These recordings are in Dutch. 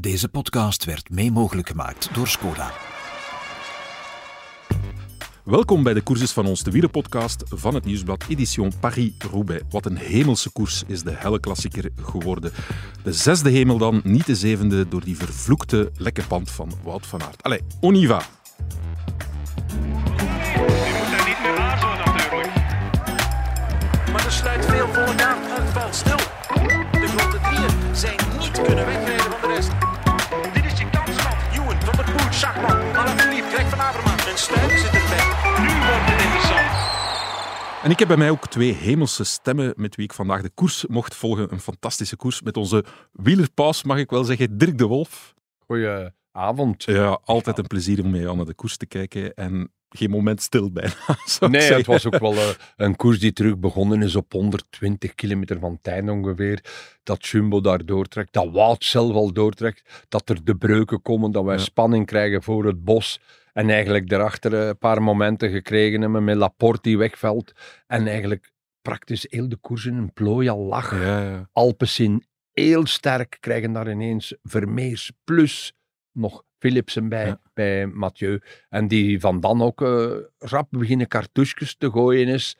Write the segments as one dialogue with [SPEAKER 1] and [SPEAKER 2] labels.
[SPEAKER 1] Deze podcast werd mee mogelijk gemaakt door Skoda.
[SPEAKER 2] Welkom bij de Courses van ons, de wielerpodcast van het Nieuwsblad Edition Paris-Roubaix. Wat een hemelse koers is de helle klassieker geworden. De zesde hemel dan, niet de zevende, door die vervloekte lekke pand van Wout van Aert. Allee, on y va.
[SPEAKER 3] En Stuy zit erbij.
[SPEAKER 4] Nu wordt het interessant.
[SPEAKER 2] En ik heb bij mij ook twee hemelse stemmen met wie ik vandaag de koers mocht volgen. Een fantastische koers met onze wielerpaus, mag ik wel zeggen, Dirk de Wolf.
[SPEAKER 5] Goedenavond.
[SPEAKER 2] Ja, altijd een plezier om mee aan naar de koers te kijken en geen moment stil bijna.
[SPEAKER 5] Nee,
[SPEAKER 2] zeggen.
[SPEAKER 5] het was ook wel eh, een koers die terug begonnen is op 120 kilometer van Tijn ongeveer. Dat Jumbo daar doortrekt, dat Wout zelf al doortrekt, dat er de breuken komen, dat wij
[SPEAKER 2] Ja.
[SPEAKER 5] spanning krijgen voor het bos. En eigenlijk daarachter een paar momenten gekregen hebben met Laporte die wegvalt. En eigenlijk praktisch heel de koers in een plooi al lag.
[SPEAKER 2] Ja, ja.
[SPEAKER 5] Alpecin heel sterk, krijgen daar ineens Vermeers plus nog Philipsen bij,
[SPEAKER 2] Ja.
[SPEAKER 5] bij Mathieu. En die van dan ook eh, rap beginnen cartouches te gooien is.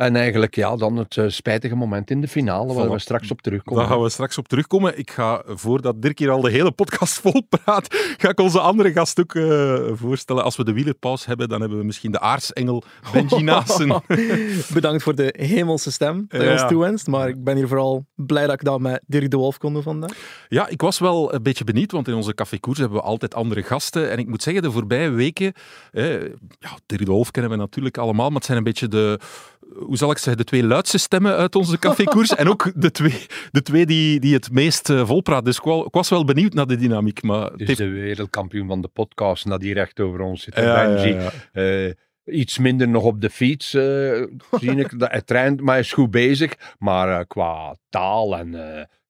[SPEAKER 5] En eigenlijk ja, dan het eh, spijtige moment in de finale, waar we straks op terugkomen.
[SPEAKER 2] Daar gaan we straks op terugkomen. Ik ga, voordat Dirk hier al de hele podcast vol praat, ga ik onze andere gast ook eh, voorstellen. Als we de wielerpaus hebben, dan hebben we misschien de aartsengel Benji Naassen.
[SPEAKER 6] Bedankt voor de hemelse stem dat je
[SPEAKER 2] Ja.
[SPEAKER 6] ons toewenst. Maar ik ben hier vooral blij dat ik dat met Dirk de Wolf kon doen vandaag.
[SPEAKER 2] Ja, ik was wel een beetje benieuwd, want in onze cafékoers hebben we altijd andere gasten. En ik moet zeggen, de voorbije weken, eh, ja, Dirk de Wolf kennen we natuurlijk allemaal, maar het zijn een beetje de, hoe zal ik zeggen, de twee luidste stemmen uit onze cafékoers. en ook de twee, de twee die, die het meest eh, volpraten. Dus ik, was wel benieuwd naar de dynamiek, maar het
[SPEAKER 5] Dus
[SPEAKER 2] heeft-
[SPEAKER 5] de wereldkampioen van de podcast, dat die recht over ons zit.
[SPEAKER 2] Ja, ja.
[SPEAKER 5] Eh, iets minder nog op de fiets, eh, zie ik. Dat- Hij traint, maar hij is goed bezig. Maar qua taal en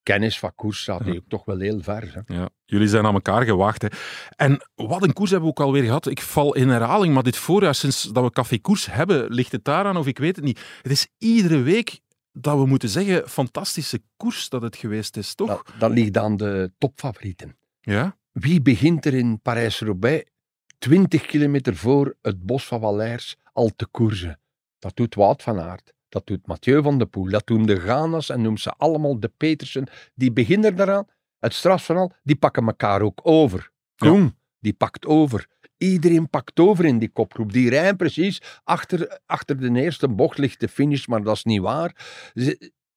[SPEAKER 5] kennis van koers staat hij ook toch wel heel ver. Hè.
[SPEAKER 2] Ja, jullie zijn aan elkaar gewaagd. Hè. En wat een koers hebben we ook alweer gehad. Ik val in herhaling, maar dit voorjaar, sinds dat we Café Koers hebben, ligt het daaraan of ik weet het niet. Het is iedere week dat we moeten zeggen, fantastische koers dat het geweest is, toch?
[SPEAKER 5] Dat, dat ligt aan de topfavorieten.
[SPEAKER 2] Ja?
[SPEAKER 5] Wie begint er in Parijs-Roubaix 20 kilometer voor het bos van Valers al te koersen? Dat doet Wout van Aert. Dat doet Mathieu van der Poel. Dat doen de Ganas en noem ze allemaal de Petersen. Die beginnen daaraan. Het strafverhaal, die pakken elkaar ook over. Koen, die pakt over. Iedereen pakt over in die kopgroep. Die rijden precies achter, achter de eerste bocht ligt de finish, maar dat is niet waar.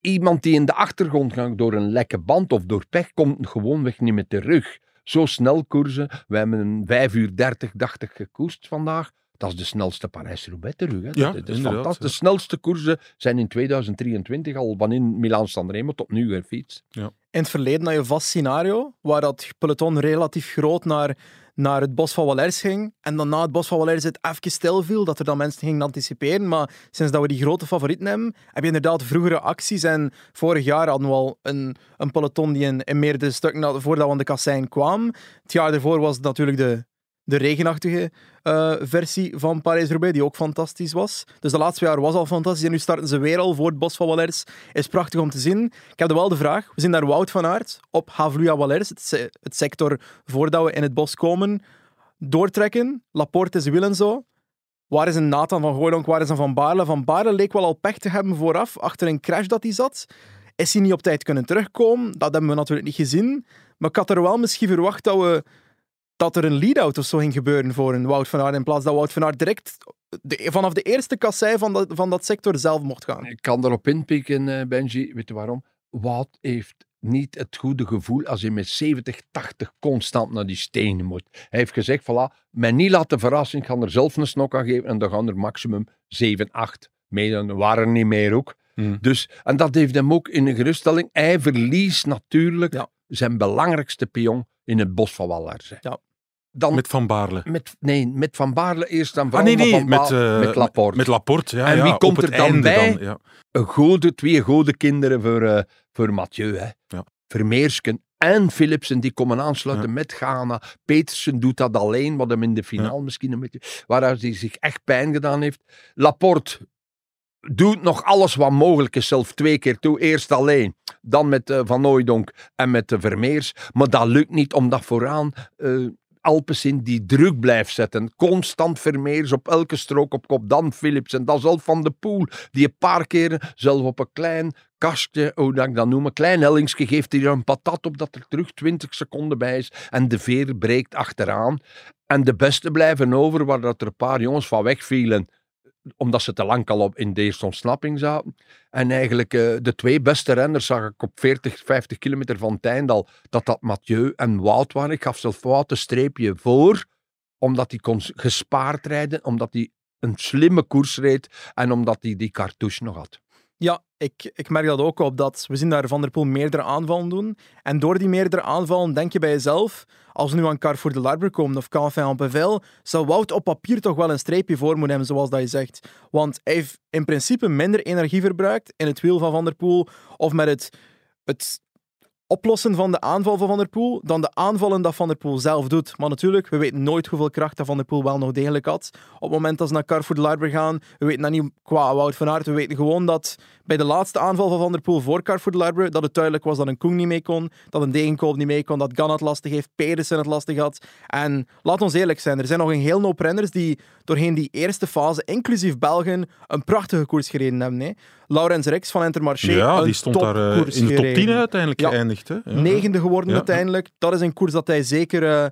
[SPEAKER 5] Iemand die in de achtergrond gaat door een lekke band of door pech, komt gewoonweg niet met de rug. Zo snel koersen. We hebben een 5 uur 30, 80 gekoerst vandaag. Dat is de snelste Parijs-Roubaix terug. Hè.
[SPEAKER 2] Ja,
[SPEAKER 5] dat is fantastisch.
[SPEAKER 2] ja.
[SPEAKER 5] De snelste koersen zijn in 2023 al van in Milaan-San Remo tot nu gefietst.
[SPEAKER 6] In het verleden had je een vast scenario waar dat peloton relatief groot naar, naar het bos van Valers ging. En dan na het bos van Valers het even stil viel, dat er dan mensen gingen anticiperen. Maar sinds dat we die grote favorieten hebben, heb je inderdaad vroegere acties. En vorig jaar hadden we al een, een peloton die in, in meerdere stukken had, voordat we aan de kassein kwamen. Het jaar ervoor was het natuurlijk de, de regenachtige eh, versie van Parijs-Roubaix, die ook fantastisch was. Dus de laatste jaar was al fantastisch en nu starten ze weer al voor het Bos van Valers. Is prachtig om te zien. Ik heb wel de vraag, we zien daar Wout van Aert op Havluya Valers, het, se- het sector voordat we in het bos komen, doortrekken. Laporte is wiel en zo. Waar is een Nathan van Gooydonk, waar is een Van Baarle? Van Baarle leek wel al pech te hebben vooraf, achter een crash dat hij zat. Is hij niet op tijd kunnen terugkomen? Dat hebben we natuurlijk niet gezien. Maar ik had er wel misschien verwacht dat we dat er een lead-out of zo ging gebeuren voor een Wout van Aert, in plaats dat Wout van Aert direct de- vanaf de eerste kassei van dat, van dat sector zelf mocht gaan.
[SPEAKER 5] Ik kan erop inpikken, eh, Benji. Weet je waarom? Wout heeft niet het goede gevoel als hij met 70, 80 constant naar die stenen moet. Hij heeft gezegd, voilà, mij niet laten verrassen, ik ga er zelf een snok aan geven en dan gaan er maximum 7, 8 mee. Dan waren er niet meer ook.
[SPEAKER 2] Hmm.
[SPEAKER 5] Dus, en dat heeft hem ook in een geruststelling. Hij verliest natuurlijk
[SPEAKER 6] Ja.
[SPEAKER 5] Zijn belangrijkste pion in het bos van Wallers. hè.
[SPEAKER 6] Ja.
[SPEAKER 5] Dan
[SPEAKER 2] Met Van Baarle.
[SPEAKER 5] met, nee, met Van Baarle eerst en
[SPEAKER 2] Ah, nee, nee,
[SPEAKER 5] Van
[SPEAKER 2] met, eh,
[SPEAKER 5] met Laporte.
[SPEAKER 2] Met Laporte, ja.
[SPEAKER 5] En
[SPEAKER 2] ja,
[SPEAKER 5] wie komt er dan bij?
[SPEAKER 2] ja.
[SPEAKER 5] een goede, twee goede kinderen voor, eh, voor Mathieu. Hè.
[SPEAKER 2] Ja.
[SPEAKER 5] Vermeersken en Philipsen die komen aansluiten met Ghana. Petersen doet dat alleen, wat hem in de finale misschien een beetje... Waar hij zich echt pijn gedaan heeft. Laporte doet nog alles wat mogelijk is, zelf twee keer toe. Eerst alleen, dan met eh, Van Hooijdonk en met de Vermeers. Maar dat lukt niet, omdat vooraan eh Alpecin die druk blijft zetten. Constant Vermeers op elke strook op kop. Dan Philips en dan zelf Van de Poel, die een paar keren zelf op een klein kastje, hoe dat ik dat noem, een klein hellingsje geeft er een patat op dat er terug 20 seconden bij is. En de veer breekt achteraan. En de beste blijven over, waar dat er een paar jongens van wegvielen omdat ze te lang al op in de eerste ontsnapping zaten. En eigenlijk eh, de twee beste renners zag ik op 40, 50 kilometer van Tijndal, dat dat Mathieu en Wout waren. Ik gaf zelf Wout een streepje voor, omdat hij kon gespaard rijden, omdat hij een slimme koers reed en omdat hij die cartouche nog had.
[SPEAKER 6] Ja, ik, ik merk dat ook op. Dat we zien daar Van der Poel meerdere aanvallen doen. En door die meerdere aanvallen denk je bij jezelf, als we nu aan Carrefour de Larbre komen of Canfin en Bevel, zou Wout op papier toch wel een streepje voor moeten hebben, zoals dat je zegt. Want hij heeft in principe minder energie verbruikt in het wiel van Van der Poel of met het, het oplossen van de aanval van Van der Poel dan de aanvallen dat Van der Poel zelf doet. Maar natuurlijk, we weten nooit hoeveel kracht dat Van der Poel wel nog degelijk had. Op het moment dat ze naar Carrefour de Larbre gaan, we weten dat niet qua Wout van Aert, we weten gewoon dat bij de laatste aanval van Van der Poel voor Carrefour de Larbre, dat het duidelijk was dat een Koen niet mee kon, dat een Degenkolb niet mee kon, dat Gan het lastig heeft, Pedersen het lastig had. En laat ons eerlijk zijn, er zijn nog een heel hoop renners die doorheen die eerste fase, inclusief Belgen, een prachtige koers gereden hebben. Hè. Laurens Rex van Intermarché,
[SPEAKER 2] Ja, die stond daar eh, in de top
[SPEAKER 6] gereden.
[SPEAKER 2] 10 uiteindelijk
[SPEAKER 6] Ja.
[SPEAKER 2] geëindigd. Hè? Ja.
[SPEAKER 6] negende geworden
[SPEAKER 2] Ja.
[SPEAKER 6] uiteindelijk. Dat is een koers dat hij zeker, eh,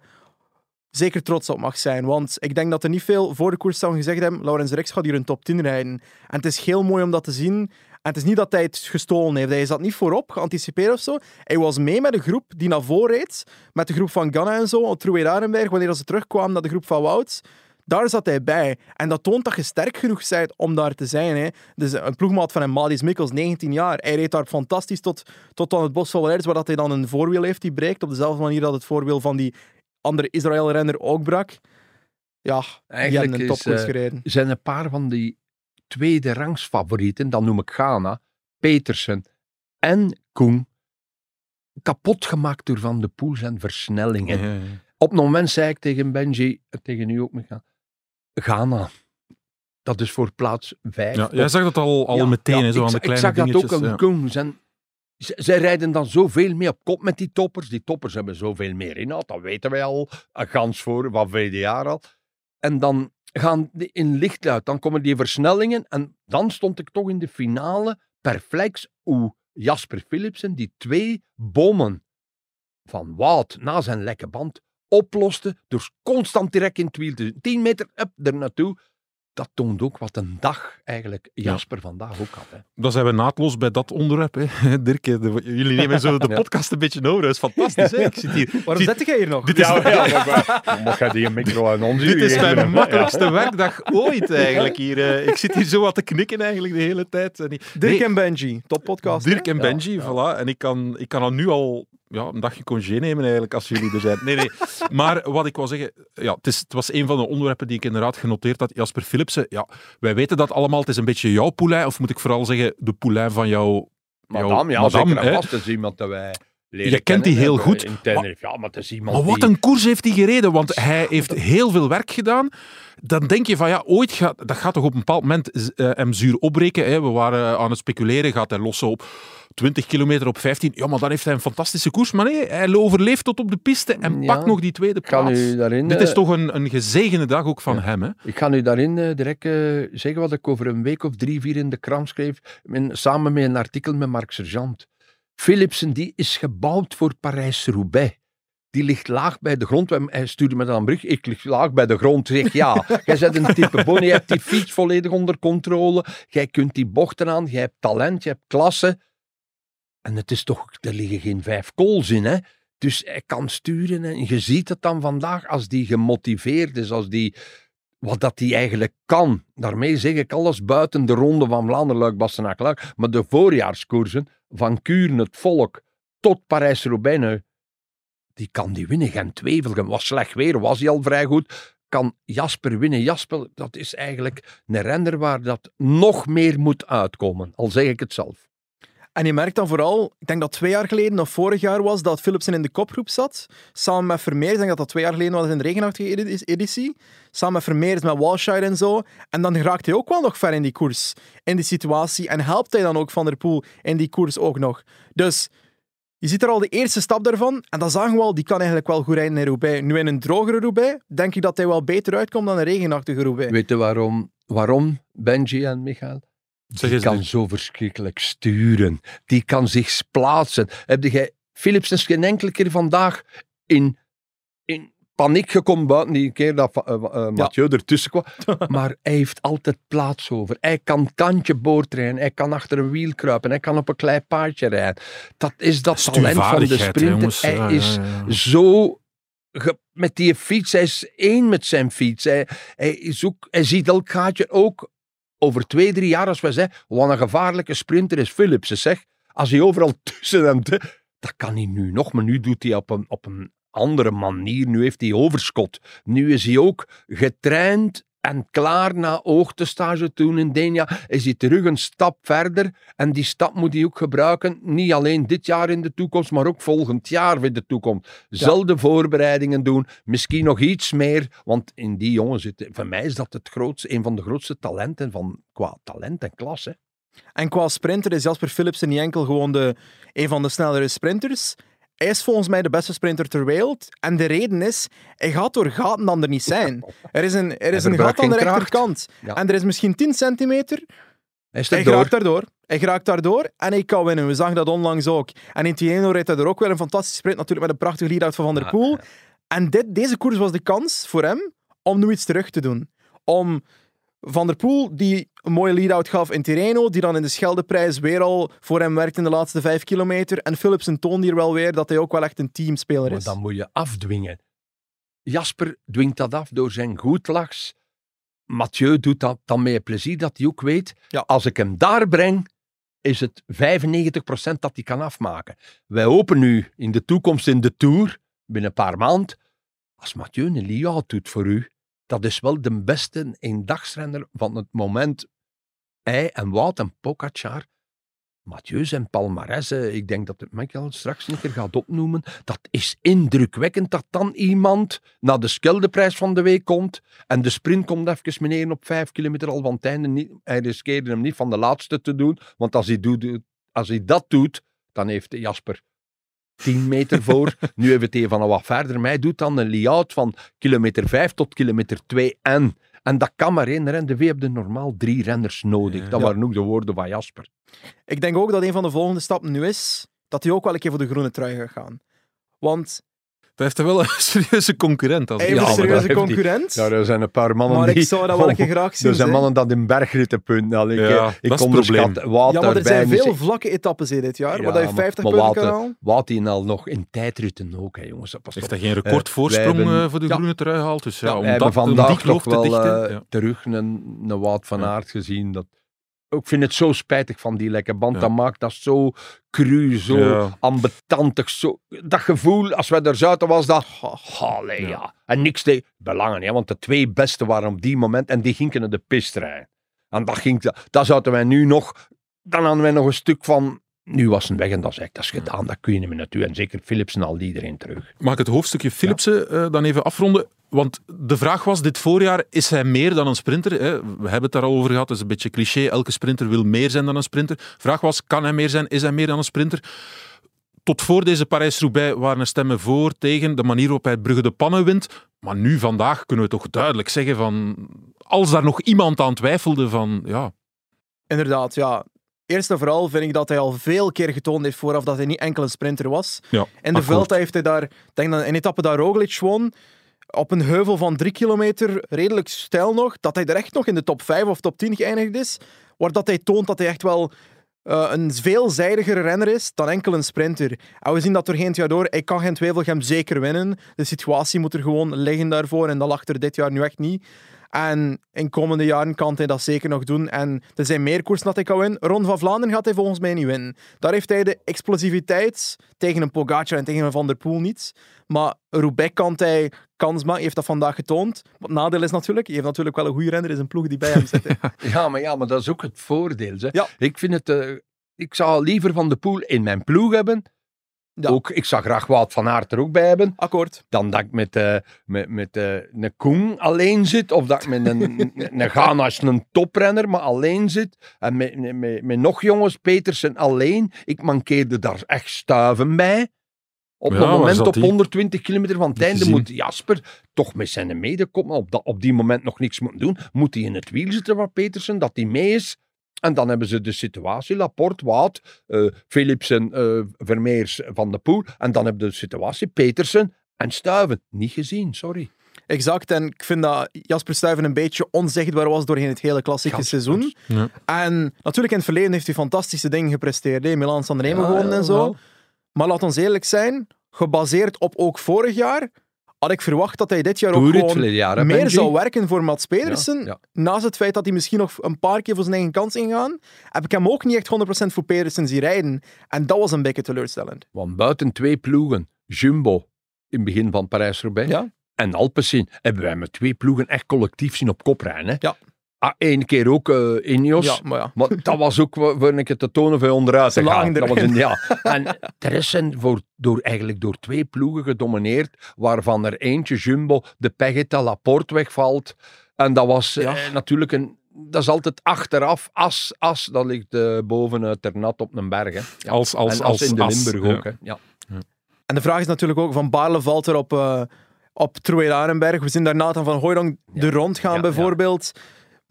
[SPEAKER 6] zeker trots op mag zijn. Want ik denk dat er niet veel voor de koers zouden gezegd hebben Laurens Rex gaat hier een top 10 rijden. En het is heel mooi om dat te zien. En het is niet dat hij het gestolen heeft. Hij zat niet voorop, geanticipeerd of zo. Hij was mee met de groep die naar voren reed. Met de groep van Ganna en zo, Trouwe Arenberg, wanneer ze terugkwamen naar de groep van Wout. Daar zat hij bij. En dat toont dat je sterk genoeg bent om daar te zijn. Hè. Dus een ploegmaat van hem, Madis Mikkels, 19 jaar. Hij reed daar fantastisch tot, tot aan het Bos van Valers, waar dat hij dan een voorwiel heeft die breekt. Op dezelfde manier dat het voorwiel van die andere Israël-renner ook brak. Ja, die
[SPEAKER 5] Eigenlijk
[SPEAKER 6] hebben een
[SPEAKER 5] is, eh,
[SPEAKER 6] gereden.
[SPEAKER 5] zijn een paar van die tweede rangs favorieten, dan noem ik Ghana, Petersen en Koen, kapot gemaakt door Van de Poel zijn versnellingen.
[SPEAKER 2] Ja, ja, ja.
[SPEAKER 5] Op het moment zei ik tegen Benji, eh, tegen u ook, Micha, Ghana, dat is voor plaats vijf.
[SPEAKER 2] Ja, jij zag dat al, al
[SPEAKER 5] Ja,
[SPEAKER 2] meteen,
[SPEAKER 5] ja,
[SPEAKER 2] zo
[SPEAKER 5] ik,
[SPEAKER 2] aan de
[SPEAKER 5] ik
[SPEAKER 2] kleine
[SPEAKER 5] zag dat ook aan
[SPEAKER 2] ja.
[SPEAKER 5] Koen. Zijn, z- zij rijden dan zoveel mee op kop met die toppers. Die toppers hebben zoveel meer inhoud, dat weten wij al. Een gans voor, van jaar al. En dan gaan die in lichtluid, dan komen die versnellingen. En dan stond ik toch in de finale perplex hoe Jasper Philipsen die twee bommen van Wout na zijn lekke band oploste door constant direct in het wiel te 10 meter up er naartoe. Dat toont ook wat een dag eigenlijk Jasper vandaag ook had. Hè.
[SPEAKER 2] Dan zijn we naadloos bij dat onderwerp. Hè. Dirk, de- jullie nemen zo de
[SPEAKER 5] Ja.
[SPEAKER 2] podcast een beetje over. Dat is fantastisch. Hè? Ik zit hier.
[SPEAKER 6] Waarom
[SPEAKER 2] zit-
[SPEAKER 6] zet jij hier nog?
[SPEAKER 2] Dit is,
[SPEAKER 5] Mag die micro aan ons
[SPEAKER 2] dit is mijn makkelijkste werkdag ooit eigenlijk hier. Ik zit hier zo wat te knikken eigenlijk de hele tijd. En ik-
[SPEAKER 6] Dirk
[SPEAKER 2] Nee,
[SPEAKER 6] en Benji, toppodcast.
[SPEAKER 2] Dirk en Benji,
[SPEAKER 5] ja.
[SPEAKER 2] voilà. En ik kan, ik kan al nu al ja, een dagje congé nemen eigenlijk, als jullie er zijn. Nee, nee. Maar wat ik wou zeggen, ja, het, is, het was een van de onderwerpen die ik inderdaad genoteerd had. Jasper Philipsen, ja, wij weten dat allemaal. Het is een beetje jouw poulain, of moet ik vooral zeggen, de poulain van jouw...
[SPEAKER 5] Madame, ja,
[SPEAKER 2] Madame,
[SPEAKER 5] zeker en vast. Is iemand dat wij leren
[SPEAKER 2] Je kent die heel goed.
[SPEAKER 5] In Tenerife. Ja, maar het is iemand
[SPEAKER 2] Maar wat
[SPEAKER 5] die...
[SPEAKER 2] een koers heeft hij gereden, want hij heeft heel veel werk gedaan. Dan denk je van ja, ooit gaat dat gaat toch op een bepaald moment eh, hem zuur opbreken. Hè. We waren aan het speculeren, gaat hij lossen op 20 kilometer op 15. Ja, maar dan heeft hij een fantastische koers. Maar nee, hij overleeft tot op de piste en
[SPEAKER 5] Ja.
[SPEAKER 2] pakt nog die tweede plaats.
[SPEAKER 5] daarin...
[SPEAKER 2] Dit
[SPEAKER 5] eh,
[SPEAKER 2] is toch een, een gezegende dag ook van
[SPEAKER 5] Ja.
[SPEAKER 2] hem. Hè?
[SPEAKER 5] Ik ga nu daarin eh, direct eh, zeggen wat ik over een week of drie, vier in de krant schreef, in- samen met een artikel met Mark Sergeant. Philipsen die is gebouwd voor Parijs-Roubaix. Die ligt laag bij de grond. Hij stuurde me dan een brug. Ik lig laag bij de grond. Zeg ja, jij bent een type bon. Je hebt die fiets volledig onder controle. Jij kunt die bochten aan. Je hebt talent. Je hebt klasse. En het is toch, er liggen geen vijf kools in, hè? Dus hij kan sturen. En je ziet het dan vandaag als die gemotiveerd is, als die wat dat hij eigenlijk kan. Daarmee zeg ik alles buiten de ronde van Vlaanderen, Luik, Bastenaak, Luik. Maar de voorjaarskoersen, van Kuren, het Volk, tot Parijs-Roubaix, nu, die kan die winnen. Gent Wevelgem was slecht weer, was hij al vrij goed. Kan Jasper winnen. Jasper, dat is eigenlijk een renner waar dat nog meer moet uitkomen. Al zeg ik het zelf.
[SPEAKER 6] En je merkt dan vooral, ik denk dat twee jaar geleden of vorig jaar was, dat Philipsen in de kopgroep zat. Samen met Vermeer, ik denk dat dat twee jaar geleden was in de regenachtige edi- editie. Samen met Vermeer, met Walshire en zo. En dan raakt hij ook wel nog ver in die koers, in die situatie. En helpt hij dan ook Van der Poel in die koers ook nog. Dus je ziet er al de eerste stap daarvan. En dan zagen we al, die kan eigenlijk wel goed rijden in Roubaix. Nu in een drogere Roubaix, denk ik dat hij wel beter uitkomt dan een regenachtige Roubaix.
[SPEAKER 5] Weet je waarom, waarom Benji en Michael? Die kan
[SPEAKER 2] nu.
[SPEAKER 5] zo verschrikkelijk sturen. Die kan zich plaatsen. Heb jij Philips is geen enkele keer vandaag in, in paniek gekomen buiten die keer dat uh, uh, Mathieu ertussen kwam. maar hij heeft altijd plaats over. Hij kan kantje boord rijden. Hij kan achter een wiel kruipen. Hij kan op een klein paardje rijden. Dat is dat talent van de
[SPEAKER 2] hè,
[SPEAKER 5] sprinter. hij is
[SPEAKER 2] ja, ja.
[SPEAKER 5] zo ge- met die fiets. Hij is één met zijn fiets. Hij, hij, is ook, hij ziet elk gaatje ook over twee, drie jaar, als we zeggen, wat een gevaarlijke sprinter is Philipsen, zeg. Als hij overal tussen hem... dat kan hij nu nog, maar nu doet hij op een, op een andere manier. Nu heeft hij overschot. Nu is hij ook getraind en klaar na oogtestage toen in Denia. Is hij terug een stap verder. En die stap moet hij ook gebruiken, niet alleen dit jaar in de toekomst, maar ook volgend jaar in de toekomst. Zelfde voorbereidingen doen, misschien nog iets meer, want in die jongen zit, voor mij is dat het grootste, een van de grootste talenten van, qua talent en klasse.
[SPEAKER 6] En qua sprinter is Jasper Philipsen niet enkel gewoon de, een van de snellere sprinters. Hij is volgens mij de beste sprinter ter wereld. En de reden is, hij gaat door gaten dan er niet zijn. Er is een, er is een gat aan de rechterkant.
[SPEAKER 5] Ja.
[SPEAKER 6] En er is misschien 10 centimeter.
[SPEAKER 5] Hij
[SPEAKER 6] Hij geraakt daardoor. Hij geraakt daardoor en hij kan winnen. We zagen dat onlangs ook. En in Tieno reed hij er ook wel een fantastische sprint, natuurlijk met een prachtige lead-out van Van der
[SPEAKER 5] Ja,
[SPEAKER 6] Poel. En dit, deze koers was de kans voor hem om nu iets terug te doen. Om Van der Poel, die een mooie lead-out gaf in Tirreno, die dan in de Scheldeprijs weer al voor hem werkt in de laatste vijf kilometer. En Philipsen toont hier wel weer dat hij ook wel echt een teamspeler
[SPEAKER 5] Maar
[SPEAKER 6] is.
[SPEAKER 5] dan moet je afdwingen. Jasper dwingt dat af door zijn goedlachs. Mathieu doet dat dan met plezier, dat hij ook weet,
[SPEAKER 6] Ja.
[SPEAKER 5] als ik hem daar breng, is het 95% dat hij kan afmaken. Wij hopen nu in de toekomst in de Tour, binnen een paar maanden, als Mathieu een layout doet voor u, dat is wel de beste eendagsrenner van het moment. Hij en Wout en Pogacar, Mathieu zijn palmarès, eh, ik denk dat het Michael straks een keer gaat opnoemen, dat is indrukwekkend dat dan iemand naar de Scheldeprijs van de week komt en de sprint komt even meneer op vijf kilometer al einde niet. Hij riskeerde hem niet van de laatste te doen, want als hij, doet, als hij dat doet, dan heeft Jasper 10 meter voor. nu heeft het even van wat verder. Maar hij doet dan een layout van kilometer 5 tot kilometer 2 en. En dat kan maar één renner. De V heb je normaal drie renners nodig. Dat
[SPEAKER 6] Ja.
[SPEAKER 5] waren ook de woorden van Jasper.
[SPEAKER 6] Ik denk ook dat een van de volgende stappen nu is dat hij ook wel een keer voor de groene trui gaat gaan. Want
[SPEAKER 2] Dat heeft hij wel een serieuze concurrent. Als
[SPEAKER 6] hij
[SPEAKER 2] ik-
[SPEAKER 6] een
[SPEAKER 5] maar
[SPEAKER 6] serieuze
[SPEAKER 5] dat hij-
[SPEAKER 6] concurrent.
[SPEAKER 5] Ja, er zijn een paar mannen
[SPEAKER 6] maar
[SPEAKER 5] die...
[SPEAKER 6] ik zou dat wel een keer graag zien.
[SPEAKER 5] Er zijn mannen dat in bergritten punten. Ik,
[SPEAKER 2] Ja,
[SPEAKER 5] eh,
[SPEAKER 2] dat
[SPEAKER 5] ik onderschat
[SPEAKER 2] probleem.
[SPEAKER 5] Wout
[SPEAKER 6] Ja, maar er zijn veel vlakke etappes in dit jaar,
[SPEAKER 5] Ja,
[SPEAKER 6] waar je
[SPEAKER 5] maar-
[SPEAKER 6] 50
[SPEAKER 5] maar
[SPEAKER 6] punten kan halen.
[SPEAKER 5] Wout die al nog in tijdritten ook, hè, jongens. Dat
[SPEAKER 2] Heeft hij geen
[SPEAKER 5] Eh,
[SPEAKER 2] recordvoorsprong
[SPEAKER 5] wij hebben-
[SPEAKER 2] eh, voor de
[SPEAKER 5] Ja.
[SPEAKER 2] groene trui gehaald? Dus ja,
[SPEAKER 5] Ja,
[SPEAKER 2] om dat, om die
[SPEAKER 5] vandaag
[SPEAKER 2] kloof
[SPEAKER 5] toch
[SPEAKER 2] te
[SPEAKER 5] wel
[SPEAKER 2] dichten. ja.
[SPEAKER 5] terug een, een Wout van
[SPEAKER 2] Ja.
[SPEAKER 5] Aert gezien. Dat, ik vind het zo spijtig van die lekke band.
[SPEAKER 2] Ja.
[SPEAKER 5] Dat maakt dat zo cru, zo
[SPEAKER 2] Ja.
[SPEAKER 5] ambetantig. Zo, dat gevoel, als wij er zouden was dat... Allee,
[SPEAKER 2] Ja.
[SPEAKER 5] ja. En niks te belangen, hè, want de twee beste waren op die moment en die gingen naar de pist rijden. En dat, ging, dat zouden wij nu nog... Dan hadden wij nog een stuk van... Nu was het weg en dat is echt dat is gedaan. Dat kun je niet meer naartoe. En zeker Philipsen al iedereen terug.
[SPEAKER 2] Mag ik het hoofdstukje Philipsen eh, dan even afronden? Want de vraag was, dit voorjaar, is hij meer dan een sprinter? Hè? We hebben het daar al over gehad, dat is een beetje cliché. Elke sprinter wil meer zijn dan een sprinter. vraag was, kan hij meer zijn? Is hij meer dan een sprinter? Tot voor deze Parijs-Roubaix waren er stemmen voor, tegen, de manier waarop hij Brugge de Pannen wint. Maar nu, vandaag, kunnen we toch duidelijk zeggen van... Als daar nog iemand aan twijfelde van... Ja,
[SPEAKER 6] Inderdaad, ja. Eerst en vooral vind ik dat hij al veel keer getoond heeft vooraf dat hij niet enkel een sprinter was.
[SPEAKER 2] ja
[SPEAKER 6] In de. Vuelta heeft hij daar, ik denk dat in etappe daar Roglic won, op een heuvel van drie kilometer, redelijk stijl nog, dat hij er echt nog in de top 5 of top 10 geëindigd is, waar dat hij toont dat hij echt wel eh, een veelzijdigere renner is dan enkel een sprinter. En we zien dat doorheen het jaar door, hij kan geen Wevelgem zeker winnen. De situatie moet er gewoon liggen daarvoor en dat lag er dit jaar nu echt niet. En in komende jaren kan hij dat zeker nog doen. En er zijn meer koersen dat hij kan winnen. Ron van Vlaanderen gaat hij volgens mij niet winnen. Daar heeft hij de explosiviteit tegen een Pogacar en tegen een Van der Poel niet. Maar Roubaix kan hij kans maken. Hij heeft dat vandaag getoond. Wat het nadeel is natuurlijk, hij heeft natuurlijk wel een goede renner in zijn ploeg die bij hem zit.
[SPEAKER 5] Ja, maar, ja, maar dat is ook het voordeel. Hè.
[SPEAKER 6] Ja.
[SPEAKER 5] Ik vind het... eh, ik zou liever Van de Poel in mijn ploeg hebben.
[SPEAKER 6] Ja.
[SPEAKER 5] Ook, ik zou graag Wout van Aert er ook bij hebben.
[SPEAKER 6] Akkoord.
[SPEAKER 5] Dan dat ik met, eh, met, met eh, een Koen alleen zit. Of dat ik met een, een, een Ghana is een toprenner, maar alleen zit. En met, met, met, met nog jongens, Petersen alleen. Ik mankeerde daar echt stuiven bij. Op
[SPEAKER 2] Ja,
[SPEAKER 5] dat moment op
[SPEAKER 2] die?
[SPEAKER 5] 120 kilometer van het einde moet Jasper toch met zijn mede komen. Op, dat, op die moment nog niks moeten doen. Moet hij in het wiel zitten van Petersen, dat hij mee is. En dan hebben ze de situatie, Laporte, Wout, eh Philipsen, eh, Vermeers, Van de Poel. En dan hebben ze de situatie, Petersen en Stuiven. Niet gezien, sorry.
[SPEAKER 6] Exact. En ik vind dat Jasper Stuyven een beetje onzichtbaar was doorheen het hele klassieke seizoen.
[SPEAKER 2] Ja.
[SPEAKER 6] En natuurlijk in het verleden heeft hij fantastische dingen gepresteerd. hè. Milan San Remo
[SPEAKER 5] Ja,
[SPEAKER 6] gewonnen en zo.
[SPEAKER 5] wel.
[SPEAKER 6] Maar laat ons eerlijk zijn, gebaseerd op ook vorig jaar, had ik verwacht dat hij dit jaar ook gewoon
[SPEAKER 5] verleden jaar, hè,
[SPEAKER 6] meer
[SPEAKER 5] Benji?
[SPEAKER 6] zou werken voor Mats Pedersen.
[SPEAKER 5] Ja, ja.
[SPEAKER 6] Naast het feit dat hij misschien nog een paar keer voor zijn eigen kans ingaan, heb ik hem ook niet echt 100% voor Pedersen zien rijden. En dat was een beetje teleurstellend.
[SPEAKER 5] Want buiten twee ploegen, Jumbo in het begin van Parijs-Roubaix
[SPEAKER 6] Ja.
[SPEAKER 5] en Alpecin, hebben wij met twee ploegen echt collectief zien op kop rijden. Hè? Ah, Eén keer ook eh Ineos.
[SPEAKER 6] Ja, maar ja.
[SPEAKER 5] Maar dat was ook wa- waar ik het te tonen van onderuit te gaan. Dat was een, ja. En de rest zijn voor, door, eigenlijk door twee ploegen gedomineerd, waarvan er eentje, Jumbo, de dat Laporte wegvalt. En dat was eh, natuurlijk een... Dat is altijd achteraf, as, as, dat ligt eh, boven uit Ternat op een berg. Hè. Ja.
[SPEAKER 2] Als, als,
[SPEAKER 5] en
[SPEAKER 2] als,
[SPEAKER 5] in de
[SPEAKER 2] as,
[SPEAKER 5] Limburg
[SPEAKER 2] ja.
[SPEAKER 5] ook. Hè. Ja.
[SPEAKER 6] En de vraag is natuurlijk ook, Van Baarle valt er op, eh op. We zien daar Nathan van Hooydonk
[SPEAKER 5] Ja.
[SPEAKER 6] er rond gaan
[SPEAKER 5] Ja,
[SPEAKER 6] bijvoorbeeld.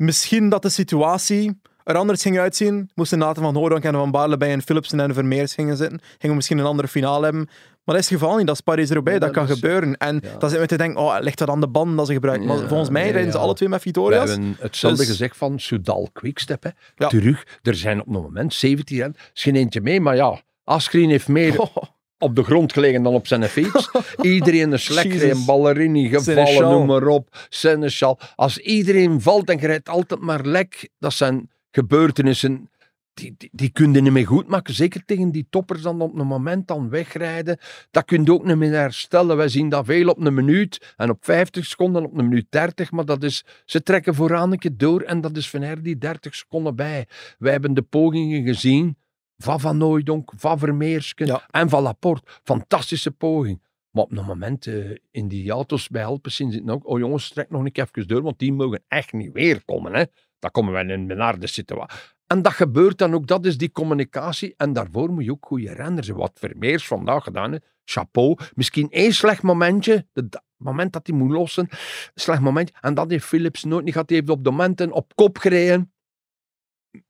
[SPEAKER 6] Misschien dat de situatie er anders ging uitzien. Moesten Nathan van Hooydonk en Van Baarle bij een Philipsen en Vermeers gingen zitten. Gingen we misschien een andere finale hebben. Maar dat is het geval niet. Dat is Paris-Roubaix.
[SPEAKER 5] Ja,
[SPEAKER 6] dat kan
[SPEAKER 5] dat is-
[SPEAKER 6] gebeuren. En
[SPEAKER 5] ja.
[SPEAKER 6] dan zitten we te denken, oh, ligt dat aan de banden dat ze gebruiken? Maar volgens mij rijden ze alle twee met
[SPEAKER 5] We
[SPEAKER 6] Vitoria's.
[SPEAKER 5] hebben hetzelfde
[SPEAKER 6] Dus-
[SPEAKER 5] gezegd van Soudal Quickstep. Hè. Terug, er zijn op het moment 17 renners. Er is geen eentje mee, maar ja, Asgreen heeft meer
[SPEAKER 6] Oh,
[SPEAKER 5] op de grond gelegen dan op zijn fiets. iedereen een slek,
[SPEAKER 6] Jezus.
[SPEAKER 5] een ballerini, gevallen,
[SPEAKER 6] Seneschal.
[SPEAKER 5] noem maar op. Seneschal. Als iedereen valt en je rijdt altijd maar lek, dat zijn gebeurtenissen die, die, die kun je niet meer goed maken. Zeker tegen die toppers dan op een moment dan wegrijden. Dat kun je ook niet meer herstellen. Wij zien dat veel op een minuut en op 50 seconden, op een minuut 30. Maar dat is, ze trekken vooraan een keer door en dat is van her die 30 seconden bij. Wij hebben de pogingen gezien van Van Nooydonk, van Vermeersken
[SPEAKER 6] Ja.
[SPEAKER 5] en van Laporte. Fantastische poging. Maar op een moment eh, in die auto's bij Alpecin zitten ook, oh jongens, trek nog een keer even door, want die mogen echt niet weer komen. Hè. Dan komen wij in een benarde situatie. En dat gebeurt dan ook, dat is die communicatie. En daarvoor moet je ook goede renners hebben. Wat Vermeers vandaag gedaan heeft, chapeau. Misschien één slecht momentje, het moment dat hij moet lossen, slecht momentje. En dat heeft Philips nooit niet gehad. Die heeft op de momenten op kop gereden.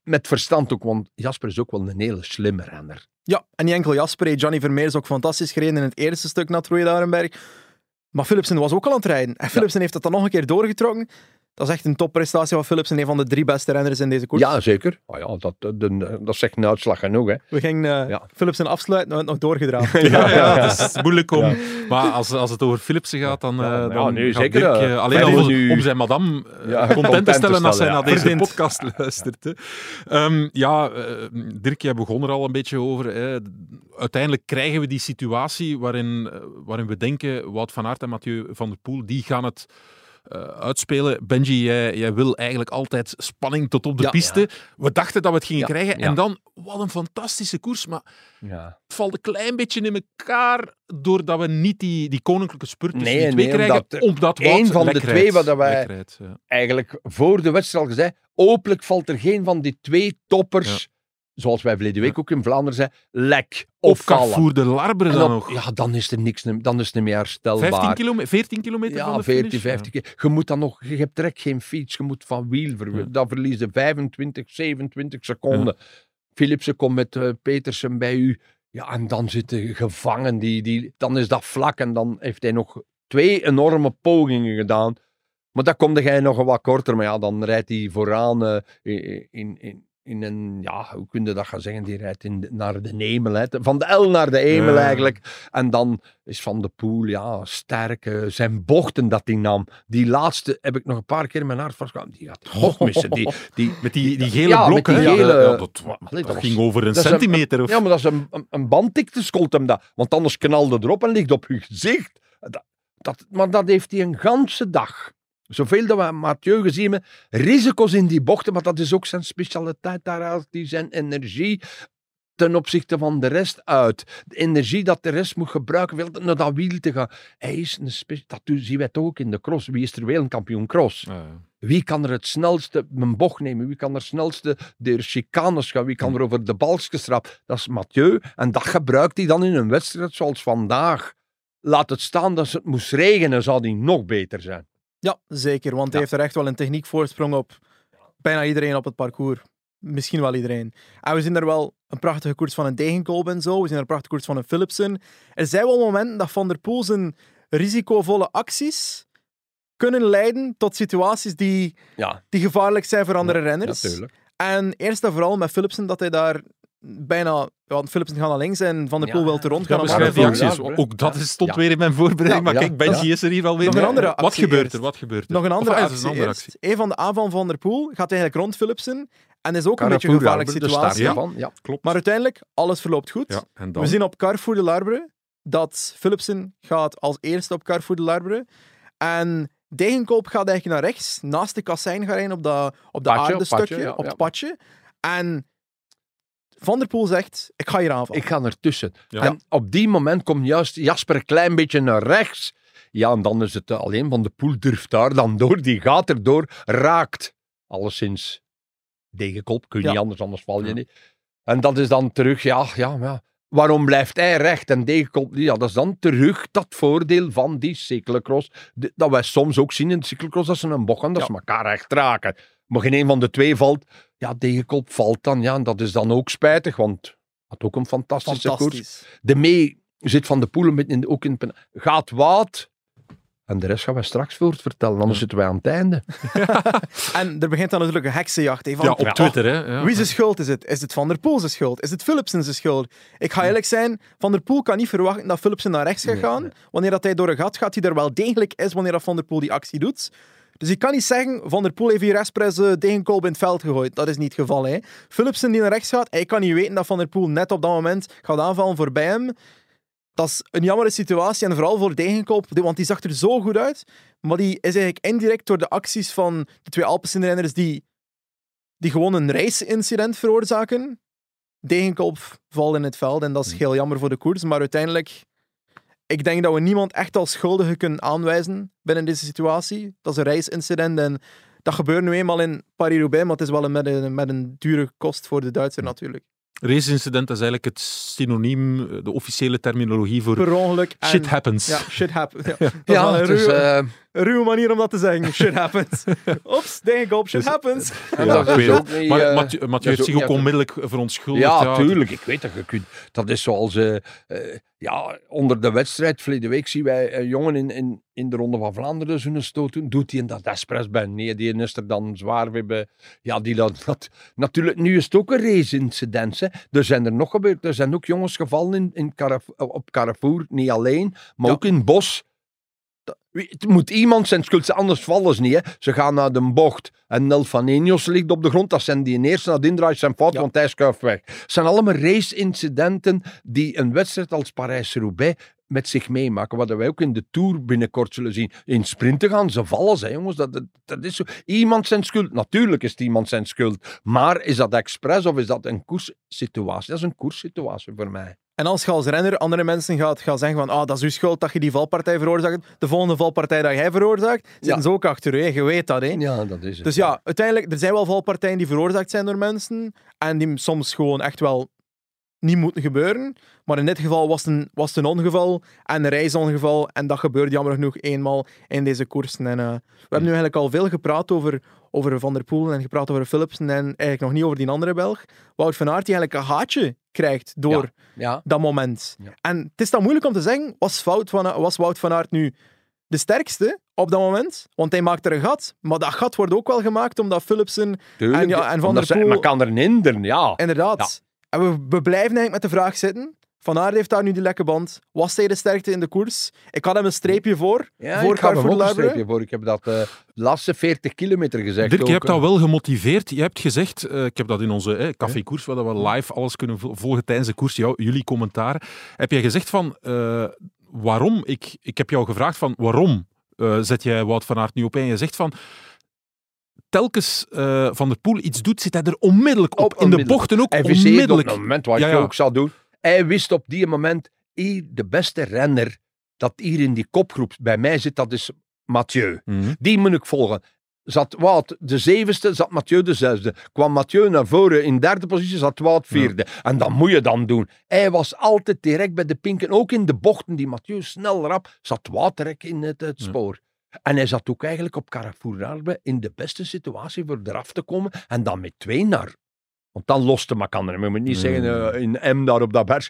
[SPEAKER 5] Met verstand ook, want Jasper is ook wel een hele slimme renner.
[SPEAKER 6] Ja, en niet enkel Jasper. hè. Gianni Vermeers ook fantastisch gereden in het eerste stuk naar Troy Arenberg. Maar Philipsen was ook al aan het rijden. En Philipsen heeft dat dan nog een keer doorgetrokken. Dat is echt een topprestatie van Philipsen, een van de drie beste renners in deze koers.
[SPEAKER 5] Ja, zeker. Oh ja, dat, dat, dat zegt een uitslag genoeg. Hè.
[SPEAKER 6] We gingen eh
[SPEAKER 5] Ja.
[SPEAKER 6] Philipsen afsluiten, maar het nog doorgedragen.
[SPEAKER 2] Ja, ja, het is moeilijk om. Maar als, als het over Philipsen gaat, dan.
[SPEAKER 5] Ja,
[SPEAKER 2] eh,
[SPEAKER 5] ja,
[SPEAKER 2] dan
[SPEAKER 5] nee,
[SPEAKER 2] gaat
[SPEAKER 5] zeker,
[SPEAKER 2] Dirk,
[SPEAKER 5] eh,
[SPEAKER 2] eh, alleen al
[SPEAKER 5] nu-
[SPEAKER 2] om zijn madame eh,
[SPEAKER 5] Ja,
[SPEAKER 2] content,
[SPEAKER 5] content
[SPEAKER 2] te
[SPEAKER 5] te
[SPEAKER 2] stellen als zij
[SPEAKER 5] stellen,
[SPEAKER 2] naar deze podcast luistert. Hè. Ehm, ja, eh, Dirk, jij begon er al een beetje over. Hè. Uiteindelijk krijgen we die situatie waarin, eh, waarin we denken: Wout van Aert en Mathieu van der Poel, die gaan het. Eh, uitspelen. Benji, jij, jij wil eigenlijk altijd spanning tot op de
[SPEAKER 6] Ja.
[SPEAKER 2] piste. We dachten dat we het gingen
[SPEAKER 5] Ja,
[SPEAKER 2] krijgen. En dan, wat een fantastische koers. Maar
[SPEAKER 5] Ja.
[SPEAKER 2] het valt een klein beetje in elkaar doordat we niet die, die koninklijke spurt tussen
[SPEAKER 5] Nee,
[SPEAKER 2] die twee
[SPEAKER 5] nee,
[SPEAKER 2] krijgen.
[SPEAKER 5] omdat-
[SPEAKER 2] Omdat, Wout
[SPEAKER 5] één van de twee wat dat wij-. Eigenlijk voor de wedstrijd al gezegd, hopelijk valt er geen van die twee toppers, zoals wij verleden week ook in Vlaanderen zeiden, lek
[SPEAKER 2] Of. Carrefour de Larbre
[SPEAKER 5] En
[SPEAKER 2] dan nog.
[SPEAKER 5] Ja, dan is er niks, dan is het niet meer herstelbaar.
[SPEAKER 2] 15 kilometer, 14 kilometer van
[SPEAKER 5] Ja,
[SPEAKER 2] de
[SPEAKER 5] 14,
[SPEAKER 2] finish.
[SPEAKER 5] 15 keer. Je moet dan nog, je hebt direct geen fiets, je moet van wiel
[SPEAKER 2] Ja.
[SPEAKER 5] Dan verlies je 25, 27 seconden. Philipsen komt met eh, Petersen bij u. Ja, en dan zit hij gevangen. Die, die, dan is dat vlak en dan heeft hij nog twee enorme pogingen gedaan. Maar dan komt hij nog een wat korter. Maar ja, dan rijdt hij vooraan eh, in, in, in, in een, ja, hoe kun je dat gaan zeggen? Die rijdt in de- naar de Hemel. Hè. Van de L naar de Hemel
[SPEAKER 2] Ja.
[SPEAKER 5] eigenlijk. En dan is Van de Poel, ja, sterk. zijn bochten dat hij nam. Die laatste heb ik nog een paar keer in mijn hart vastgehouden. Die gaat de bocht missen. Die, die,
[SPEAKER 2] Met die, die gele
[SPEAKER 5] Ja,
[SPEAKER 2] blokken.
[SPEAKER 5] die gele-
[SPEAKER 2] Ja, dat, dat ging over een centimeter. Of...
[SPEAKER 5] Ja, maar dat is een, een, een bandtikte, scolt hem dat. Want anders knalde erop en ligt op je gezicht. Dat, dat, maar dat heeft hij een ganse dag. Zoveel dat we Mathieu gezien hebben, risico's in die bochten, maar dat is ook zijn specialiteit daar, die zijn energie. ten opzichte van de rest uit. De energie dat de rest moet gebruiken wil naar dat wiel te gaan. Hij is een dat zien wij toch ook in de cross. Wie is er wereldkampioen cross?
[SPEAKER 2] Ja, ja.
[SPEAKER 5] Wie kan er het snelste een bocht nemen? Wie kan er het snelste de chicanes gaan? Wie kan er over de balkjes trappen? Dat is Mathieu. En dat gebruikt hij dan in een wedstrijd zoals vandaag. Laat het staan dat het moest regenen, zou die nog beter zijn.
[SPEAKER 6] Ja, zeker. Want hij heeft er echt wel een techniekvoorsprong op bijna iedereen op het parcours. Misschien wel iedereen. En we zien er wel een prachtige koers van een Degenkolb en zo. We zien er een prachtige koers van een Philipsen. Er zijn wel momenten dat Van der Poel zijn risicovolle acties kunnen leiden tot situaties die,
[SPEAKER 5] Ja,
[SPEAKER 6] die gevaarlijk zijn voor andere renners. En eerst en vooral met Philipsen dat hij daar bijna... Want Philipsen gaat naar links en Van der
[SPEAKER 5] Ja.
[SPEAKER 6] Poel wil te rond
[SPEAKER 2] Ja,
[SPEAKER 6] gaan.
[SPEAKER 2] die
[SPEAKER 5] ja,
[SPEAKER 2] acties.
[SPEAKER 5] ja.
[SPEAKER 2] Ook dat is, stond
[SPEAKER 5] Ja.
[SPEAKER 2] weer in mijn voorbereiding,
[SPEAKER 5] Ja,
[SPEAKER 2] maar
[SPEAKER 5] ja,
[SPEAKER 2] kijk, Benji
[SPEAKER 5] ja.
[SPEAKER 2] is er hier alweer.
[SPEAKER 6] Nog een andere
[SPEAKER 2] Wat
[SPEAKER 6] actie
[SPEAKER 2] gebeurt
[SPEAKER 6] eerst.
[SPEAKER 2] er? Wat gebeurt er?
[SPEAKER 6] Nog een andere
[SPEAKER 2] Of, ah,
[SPEAKER 6] actie.
[SPEAKER 2] een andere
[SPEAKER 6] eerst.
[SPEAKER 2] actie.
[SPEAKER 6] Een van de aanvallen van der Poel gaat eigenlijk rond Philipsen. En is ook een beetje een gevaarlijke situatie.
[SPEAKER 5] ervan, ja.
[SPEAKER 2] Klopt.
[SPEAKER 6] Maar uiteindelijk, alles verloopt goed.
[SPEAKER 2] ja, en dan?
[SPEAKER 6] We zien op Carrefour de Larbre dat Philipsen gaat als eerste op Carrefour de Larbre. En Degenkolb gaat eigenlijk naar rechts, naast de kassein gaan rijden op dat, op dat
[SPEAKER 5] op
[SPEAKER 6] aardestukje,
[SPEAKER 5] padje, ja,
[SPEAKER 6] op
[SPEAKER 5] ja.
[SPEAKER 6] het padje. En Van der Poel zegt, ik ga hier aanvallen.
[SPEAKER 5] Ik ga ertussen.
[SPEAKER 2] Ja.
[SPEAKER 5] En op die moment komt juist Jasper een klein beetje naar rechts. Ja, en dan is het eh, alleen van de poel durft daar dan door. Die gaat erdoor, raakt. Alleszins degenkop, kun je
[SPEAKER 6] Ja.
[SPEAKER 5] niet anders, anders val je niet. En dat is dan terug, ja, ja, ja. Waarom blijft hij recht en degenkop niet? Ja, dat is dan terug dat voordeel van die cyclocross. Dat wij soms ook zien in de cyclocross, dat ze een bocht gaan, dat ze elkaar recht raken. Maar geen een van de twee valt. Ja, degenkop valt dan, ja, en dat is dan ook spijtig, want had ook een fantastische koers.
[SPEAKER 6] Fantastisch.
[SPEAKER 5] De mee zit van de poelen met in, ook in gaat Wout. En de rest gaan wij straks voort vertellen, anders zitten wij aan het einde.
[SPEAKER 6] En er begint dan natuurlijk een heksenjacht. hè, van,
[SPEAKER 2] Ja, op Twitter, hè. Ja.
[SPEAKER 6] Wie zijn schuld is het? Is het Van der Poel zijn schuld? Is het Philipsen zijn schuld? Ik ga eerlijk zijn, Van der Poel kan niet verwachten dat Philipsen naar rechts gaat
[SPEAKER 5] Nee,
[SPEAKER 6] gaan.
[SPEAKER 5] nee.
[SPEAKER 6] Wanneer dat hij door een gat gaat, die er wel degelijk is wanneer dat Van der Poel die actie doet. Dus ik kan niet zeggen, Van der Poel heeft hier expres eh, Degenkolb in het veld gegooid. Dat is niet het geval. Hè. Philipsen die naar rechts gaat, hij kan niet weten dat Van der Poel net op dat moment gaat aanvallen voorbij hem. Dat is een jammere situatie en vooral voor Degenkolb, want die zag er zo goed uit. Maar die is eigenlijk indirect door de acties van de twee Alpecin-renners die, die gewoon een race-incident veroorzaken. Degenkolb valt in het veld en dat is heel jammer voor de koers. Maar uiteindelijk, ik denk dat we niemand echt als schuldige kunnen aanwijzen binnen deze situatie. Dat is een race-incident en dat gebeurt nu eenmaal in Paris-Roubaix, maar het is wel een, met, een, met een dure kost voor de Duitser natuurlijk.
[SPEAKER 2] Race-incident is eigenlijk het synoniem, eh, de officiële terminologie voor
[SPEAKER 6] Per ongeluk. en-
[SPEAKER 2] shit happens.
[SPEAKER 6] Ja, shit happens. Ja, dat is
[SPEAKER 5] Ja,
[SPEAKER 6] wel een
[SPEAKER 5] eh,
[SPEAKER 6] een ruwe manier om dat te zeggen. Shit happens. Ops, Degenkolb, shit happens.
[SPEAKER 5] en
[SPEAKER 2] Ja,
[SPEAKER 5] dat
[SPEAKER 2] ik
[SPEAKER 5] is
[SPEAKER 2] weet
[SPEAKER 5] ook niet...
[SPEAKER 2] Maar
[SPEAKER 5] eh,
[SPEAKER 2] Mathieu, heeft zich ook onmiddellijk verontschuldigd.
[SPEAKER 5] Ja, tuurlijk. Ik weet dat je kunt. Dat is zoals eh, eh, ja, onder de wedstrijd. Verleden week zien wij een jongen in, in, in de Ronde van Vlaanderen zo'n stoot doen. Doet hij dat expres bij? Nee, die is er dan zwaar weer bij. Ja, die dat, dat, natuurlijk, nu is het ook een race-incident. hè. Er zijn er nog gebeurd. Er zijn ook jongens gevallen in, in op Carrefour. Niet alleen, maar
[SPEAKER 6] Ja.
[SPEAKER 5] ook in het bos. Het moet iemand zijn schuld anders vallen ze niet. Hè. Ze gaan naar de bocht en Nel van Enios ligt op de grond. Dat zijn die in eerste naar de indraai zijn fout,
[SPEAKER 6] Ja.
[SPEAKER 5] want hij schuift weg. Het zijn allemaal race-incidenten die een wedstrijd als Parijs-Roubaix met zich meemaken. Wat wij ook in de Tour binnenkort zullen zien. In sprinten gaan ze vallen, hè, jongens. Dat, dat, dat is zo. Iemand zijn schuld. Natuurlijk is het iemand zijn schuld. Maar is dat expres of is dat een koerssituatie? Dat is een koerssituatie voor mij.
[SPEAKER 6] En als je als renner andere mensen gaat, gaat zeggen van ah, dat is uw schuld dat je die valpartij veroorzaakt, de volgende valpartij dat jij veroorzaakt, zitten
[SPEAKER 5] Ja.
[SPEAKER 6] ze ook achter hè. Je weet dat. Hè.
[SPEAKER 5] Ja, dat is het.
[SPEAKER 6] Dus ja, uiteindelijk, er zijn wel valpartijen die veroorzaakt zijn door mensen en die soms gewoon echt wel niet moeten gebeuren. Maar in dit geval was het een, was het een ongeval en een reisongeval en dat gebeurde jammer genoeg eenmaal in deze koersen. En, eh, we hebben nu eigenlijk al veel gepraat over, over Van der Poel en gepraat over Philipsen en eigenlijk nog niet over die andere Belg. Wout van Aert die eigenlijk een haatje krijgt door
[SPEAKER 5] Ja.
[SPEAKER 6] dat moment.
[SPEAKER 5] Ja.
[SPEAKER 6] En het is dan moeilijk om te zeggen, was, Wout van, was Wout van Aert nu de sterkste op dat moment? Want hij maakt er een gat, maar dat gat wordt ook wel gemaakt omdat Philipsen,
[SPEAKER 5] Tuurlijk.
[SPEAKER 6] En ja, en Van der Poel-
[SPEAKER 5] Maar kan er een hinderen, ja.
[SPEAKER 6] inderdaad. En we, we blijven eigenlijk met de vraag zitten. Van Aert heeft daar nu die lekke band. Was hij de sterkte in de koers? Ik had hem een streepje voor.
[SPEAKER 5] Ja,
[SPEAKER 6] voor
[SPEAKER 5] ik ga hem ook een streepje voor. Ik heb dat eh, de laatste 40 kilometer gezegd.
[SPEAKER 2] Dirk, je hebt dat wel gemotiveerd. Je hebt gezegd, eh, ik heb dat in onze eh, cafékoers, waar we live alles kunnen vol- volgen tijdens de koers, jou, jullie commentaar. Heb jij gezegd van, eh, waarom? Ik, ik heb jou gevraagd van, waarom eh, zet jij Wout van Aert nu op? En je zegt van, telkens eh, Van der Poel iets doet, zit hij er onmiddellijk op.
[SPEAKER 5] Op,
[SPEAKER 2] In de
[SPEAKER 5] onmiddellijk.
[SPEAKER 2] bochten ook
[SPEAKER 5] Hij viseerde op
[SPEAKER 2] onmiddellijk.
[SPEAKER 5] het moment wat
[SPEAKER 2] Ja,
[SPEAKER 5] je
[SPEAKER 2] ja.
[SPEAKER 5] ook zou doen. Hij wist op die moment, de beste renner dat hier in die kopgroep bij mij zit, dat is Mathieu.
[SPEAKER 2] Mhm.
[SPEAKER 5] Die moet ik volgen. Zat Wout de zevende, zat Mathieu de zesde. Kwam Mathieu naar voren in derde positie, zat Wout vierde. En dat moet je dan doen. Hij was altijd direct bij de pinken. Ook in de bochten die Mathieu snel rap, zat Wout direct in het, het spoor. En hij zat ook eigenlijk op Carrefour in de beste situatie voor eraf te komen. En dan met twee naar. Want dan loste Makander. Je moet niet zeggen eh, in M daar op dat berg.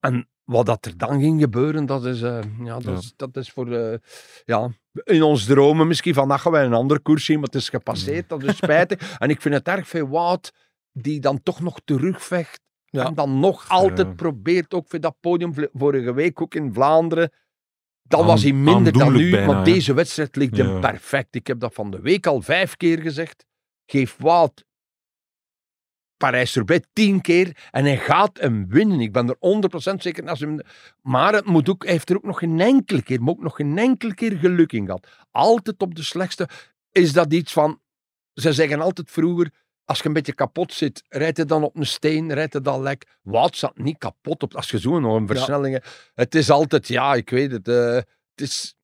[SPEAKER 5] En wat dat er dan ging gebeuren, dat is, eh, ja, dat
[SPEAKER 2] Ja.
[SPEAKER 5] is, dat is voor... eh, ja, in ons dromen misschien vandaag gaan wij een andere koers zien, maar het is gepasseerd, dat is spijtig. En ik vind het erg veel Wout die dan toch nog terugvecht
[SPEAKER 6] Ja.
[SPEAKER 5] en dan nog altijd probeert, ook voor dat podium vorige week ook in Vlaanderen. Dan
[SPEAKER 2] Aan-
[SPEAKER 5] was hij minder dan nu,
[SPEAKER 2] bijna,
[SPEAKER 5] want
[SPEAKER 2] hè.
[SPEAKER 5] deze wedstrijd ligt hem
[SPEAKER 2] Ja.
[SPEAKER 5] perfect. Ik heb dat van de week al vijf keer gezegd. Geef Wout Parijs-Roubaix tien keer en hij gaat hem winnen. Ik ben er 100% zeker. Als hem, maar het moet ook, hij heeft er ook nog geen enkele keer, maar ook nog geen enkele keer geluk in gehad. Altijd op de slechtste. Is dat iets van... Ze zeggen altijd vroeger, als je een beetje kapot zit, rijd je dan op een steen, rijd je dan lek. Wout zat niet kapot op, als je zo nog een versnellingen... Het is altijd, ja, ik weet het, eh, het is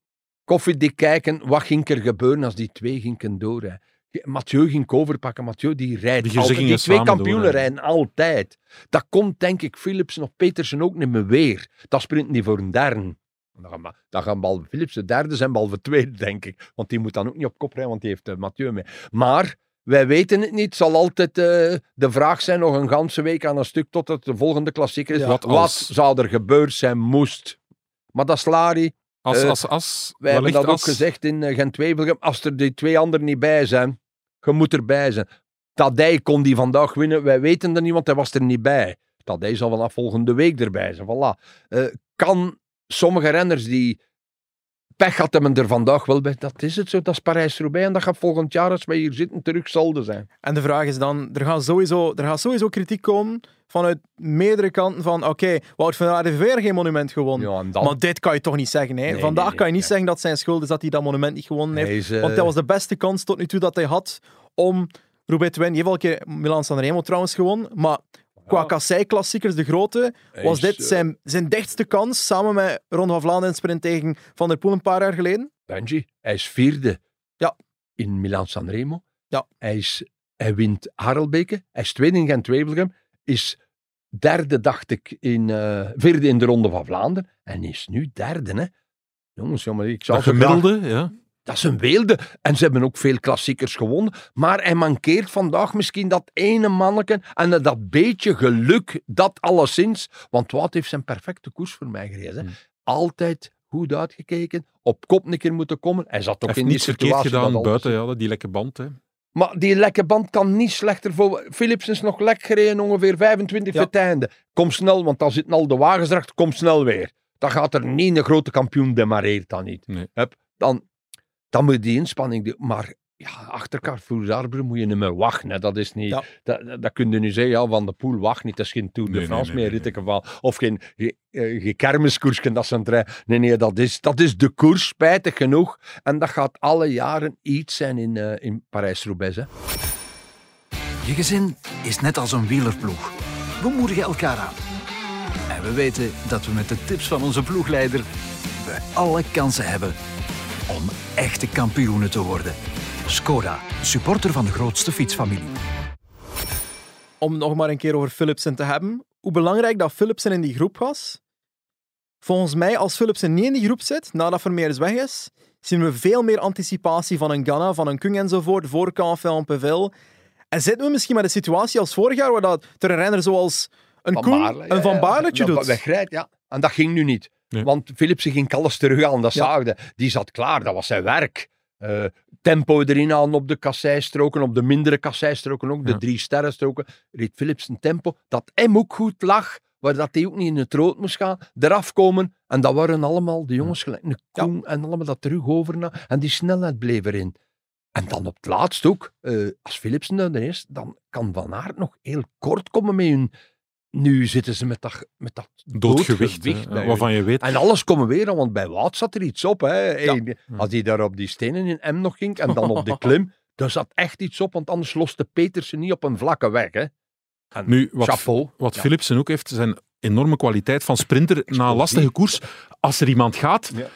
[SPEAKER 5] koffiedik kijken, wat ging er gebeuren als die twee gingen door. Hè. Mathieu ging overpakken, Mathieu die rijdt
[SPEAKER 2] Die-
[SPEAKER 5] altijd. Die twee kampioenen
[SPEAKER 2] door,
[SPEAKER 5] rijden altijd. Dat komt denk ik Philipsen of Petersen ook niet meer weer. Dat sprint niet voor een derde. Dan gaan, dan gaan behalve Philipsen derde zijn, behalve tweede, denk ik. Want die moet dan ook niet op kop rijden, want die heeft uh, Mathieu mee. Maar wij weten het niet. Het zal altijd eh, de vraag zijn, nog een ganse week aan een stuk, tot het de volgende klassieker is.
[SPEAKER 2] Ja,
[SPEAKER 5] wat,
[SPEAKER 2] wat
[SPEAKER 5] zou er gebeurd zijn, moest. Maar dat is Lari.
[SPEAKER 2] Als,
[SPEAKER 5] Eh,
[SPEAKER 2] als, als.
[SPEAKER 5] Wij hebben dat ook gezegd in uh, Gent-Wevelgem. Als er die twee anderen niet bij zijn, je moet erbij zijn. Tadij kon die vandaag winnen. Wij weten dat niet, want hij was er niet bij. Tadij zal vanaf volgende week erbij zijn. Voilà. Eh, kan sommige renners die pech had hebben er vandaag wel bij. Dat is het zo. Dat is Parijs-Roubaix. En dat gaat volgend jaar, als wij hier zitten, terug zelden zijn.
[SPEAKER 6] En de vraag is dan, er gaat sowieso, er gaat sowieso kritiek komen vanuit meerdere kanten van, oké, Wout van Aert heeft weer geen monument gewonnen.
[SPEAKER 5] Ja, en dan...
[SPEAKER 6] Maar dit kan je toch niet zeggen. Hè?
[SPEAKER 5] Nee,
[SPEAKER 6] Vandaag
[SPEAKER 5] nee, nee,
[SPEAKER 6] kan je niet zeggen dat zijn schuld is dat hij dat monument niet gewonnen heeft.
[SPEAKER 5] eh,
[SPEAKER 6] Want dat was de beste kans tot nu toe dat hij had om Roubaix te winnen. Je heeft wel een keer Milan Sanremo trouwens gewonnen, maar qua kassei-klassiekers, de grote, was dit
[SPEAKER 5] eh,
[SPEAKER 6] zijn, zijn dichtste kans, samen met Ronde van Vlaanderen sprint tegen Van der Poel een paar jaar geleden.
[SPEAKER 5] Benji, hij is vierde
[SPEAKER 6] Ja.
[SPEAKER 5] in Milan Sanremo.
[SPEAKER 6] Ja.
[SPEAKER 5] Hij, is, hij wint Harelbeke. Hij is tweede in Gent-Wevelgem. Is derde, dacht ik, in, eh, vierde in de Ronde van Vlaanderen. En is nu derde, hè. Jongens, jongen, ik zou
[SPEAKER 2] gemiddelde, ja.
[SPEAKER 5] Dat is een weelde. En ze hebben ook veel klassiekers gewonnen. Maar hij mankeert vandaag misschien dat ene manneke en dat beetje geluk, dat alleszins. Want Wout heeft zijn perfecte koers voor mij gereden.
[SPEAKER 2] Hmm.
[SPEAKER 5] Altijd goed uitgekeken, op kop een keer moeten komen. Hij zat ook
[SPEAKER 2] Hij
[SPEAKER 5] in die situatie.
[SPEAKER 2] gedaan buiten ja, die lekke band. Hè.
[SPEAKER 5] Maar die lekke band kan niet slechter voor... Philips is nog lek gereden, ongeveer 25
[SPEAKER 6] Ja.
[SPEAKER 5] einde. Kom snel, want dan zitten al de wagens erachter. Kom snel weer. Dan gaat er niet een grote kampioen demareert dan niet.
[SPEAKER 2] Nee.
[SPEAKER 5] Hup, dan, dan moet je die inspanning doen. Maar ja, achter Carrefour Arbor moet je niet meer wachten. Hè. Dat is niet...
[SPEAKER 6] Ja.
[SPEAKER 5] Dat, dat, dat kun je nu zeggen, ja, Van de Poel wacht niet. Dat is geen Tour de
[SPEAKER 2] Nee,
[SPEAKER 5] France
[SPEAKER 2] nee,
[SPEAKER 5] meer,
[SPEAKER 2] nee,
[SPEAKER 5] in ieder geval. Of geen, geen, eh, geen dat trein. Nee, nee, dat is, dat is de koers, spijtig genoeg. En dat gaat alle jaren iets zijn in, eh, in Parijs-Roubaix. hè.
[SPEAKER 1] Je gezin is net als een wielerploeg. We moedigen elkaar aan. En we weten dat we met de tips van onze ploegleider we alle kansen hebben om echte kampioenen te worden. Skoda, supporter van de grootste fietsfamilie.
[SPEAKER 6] om nog maar een keer over Philipsen te hebben. Hoe belangrijk dat Philipsen in die groep was. Volgens mij, als Philipsen niet in die groep zit, nadat Vermeers weg is, zien we veel meer anticipatie van een Ganna, van een Kung enzovoort, voor Canfin en Pevel. En zitten we misschien met een situatie als vorig jaar, waar dat er een renner zoals een Koen,
[SPEAKER 5] Baarle, ja,
[SPEAKER 6] een Van
[SPEAKER 5] ja.
[SPEAKER 6] Baarletje
[SPEAKER 5] Dat
[SPEAKER 6] doet.
[SPEAKER 5] Wegrijdt, ja. En dat ging nu niet.
[SPEAKER 2] Nee.
[SPEAKER 5] Want Philipsen ging alles terug aan, dat
[SPEAKER 6] Ja.
[SPEAKER 5] zaagde. Die zat klaar, dat was zijn werk. Eh, tempo erin aan op de kasseistroken, op de mindere kasseistroken ook, de drie sterrenstroken. Reed Philipsen tempo, dat hem ook goed lag, waar dat hij ook niet in het rood moest gaan, eraf komen. En dat waren allemaal de jongens gelijk een Koen en allemaal dat terug overna. En die snelheid bleef erin. En dan op het laatst ook, eh, als Philipsen er is, dan kan Van Aert nog heel kort komen met hun... Nu zitten ze met dat, met dat
[SPEAKER 2] Doodgewicht,
[SPEAKER 5] doodgewicht
[SPEAKER 2] hè,
[SPEAKER 5] bij hun.
[SPEAKER 2] waarvan je weet...
[SPEAKER 5] En alles komen weer aan, want bij Wout zat er iets op. Hè.
[SPEAKER 6] Ja.
[SPEAKER 5] Als hij daar op die stenen in M nog ging en dan op de klim, daar zat echt iets op, want anders loste Petersen niet op een vlakke weg. Hè. En
[SPEAKER 2] Nu, wat,
[SPEAKER 5] chapeau.
[SPEAKER 2] wat. Philipsen ook heeft, zijn enorme kwaliteit van sprinter na een lastige koers. Als er iemand gaat,
[SPEAKER 5] Ja.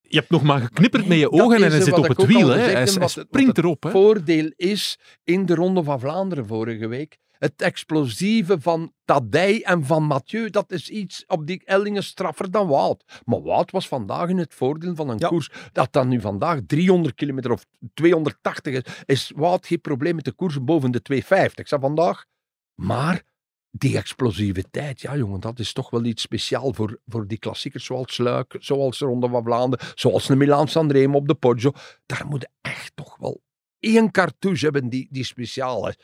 [SPEAKER 2] je hebt nog maar geknipperd met je ogen en hij
[SPEAKER 5] eh,
[SPEAKER 2] zit op het wiel. Hij,
[SPEAKER 5] het-
[SPEAKER 2] springt erop. Hè.
[SPEAKER 5] voordeel is in de Ronde van Vlaanderen vorige week. Het explosieve van Tadij en van Mathieu, dat is iets op die Ellingen straffer dan Wout. Maar Wout was vandaag in het voordeel van een
[SPEAKER 6] Ja.
[SPEAKER 5] koers. Dat dan nu vandaag 300 kilometer of 280 is, is Wout geen probleem met de koersen boven de 250. Ik zei vandaag. Maar die explosiviteit, ja jongen, dat is toch wel iets speciaal voor, voor die klassiekers zoals Luik, zoals de Ronde van Vlaanderen, zoals de Milaan Sanremo op de Poggio. Daar moet echt toch wel één cartouche hebben die, die speciaal is.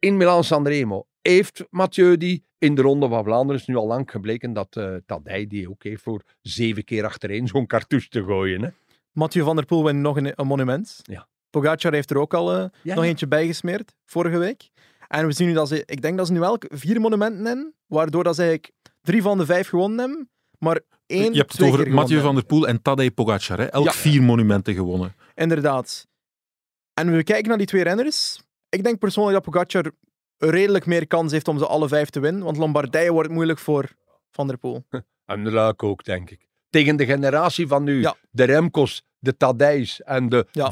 [SPEAKER 5] In Milaan Sanremo heeft Mathieu die. In de Ronde van Vlaanderen is nu al lang gebleken dat, eh dat hij die ook heeft voor zeven keer achtereen zo'n cartouche te gooien. Hè?
[SPEAKER 6] Mathieu van der Poel wint nog een, een monument.
[SPEAKER 5] Ja.
[SPEAKER 6] Pogacar heeft er ook al eh,
[SPEAKER 5] Ja,
[SPEAKER 6] nog
[SPEAKER 5] ja.
[SPEAKER 6] eentje bijgesmeerd, vorige week. En we zien nu dat ze, ik denk dat ze nu elk vier monumenten hebben, waardoor dat ze eigenlijk drie van de vijf gewonnen hebben, maar één,
[SPEAKER 2] Je hebt het
[SPEAKER 6] twee
[SPEAKER 2] over Mathieu van der Poel en Tadej Pogacar. Hè. Elk
[SPEAKER 6] Ja.
[SPEAKER 2] vier monumenten gewonnen.
[SPEAKER 6] Inderdaad. En we kijken naar die twee renners. Ik denk persoonlijk dat Pogacar redelijk meer kans heeft om ze alle vijf te winnen, want Lombardije wordt moeilijk voor Van der Poel.
[SPEAKER 5] En de Luik ook, denk ik. Tegen de generatie van nu,
[SPEAKER 6] Ja.
[SPEAKER 5] de Remkos, de Tadijs en de
[SPEAKER 6] Ja.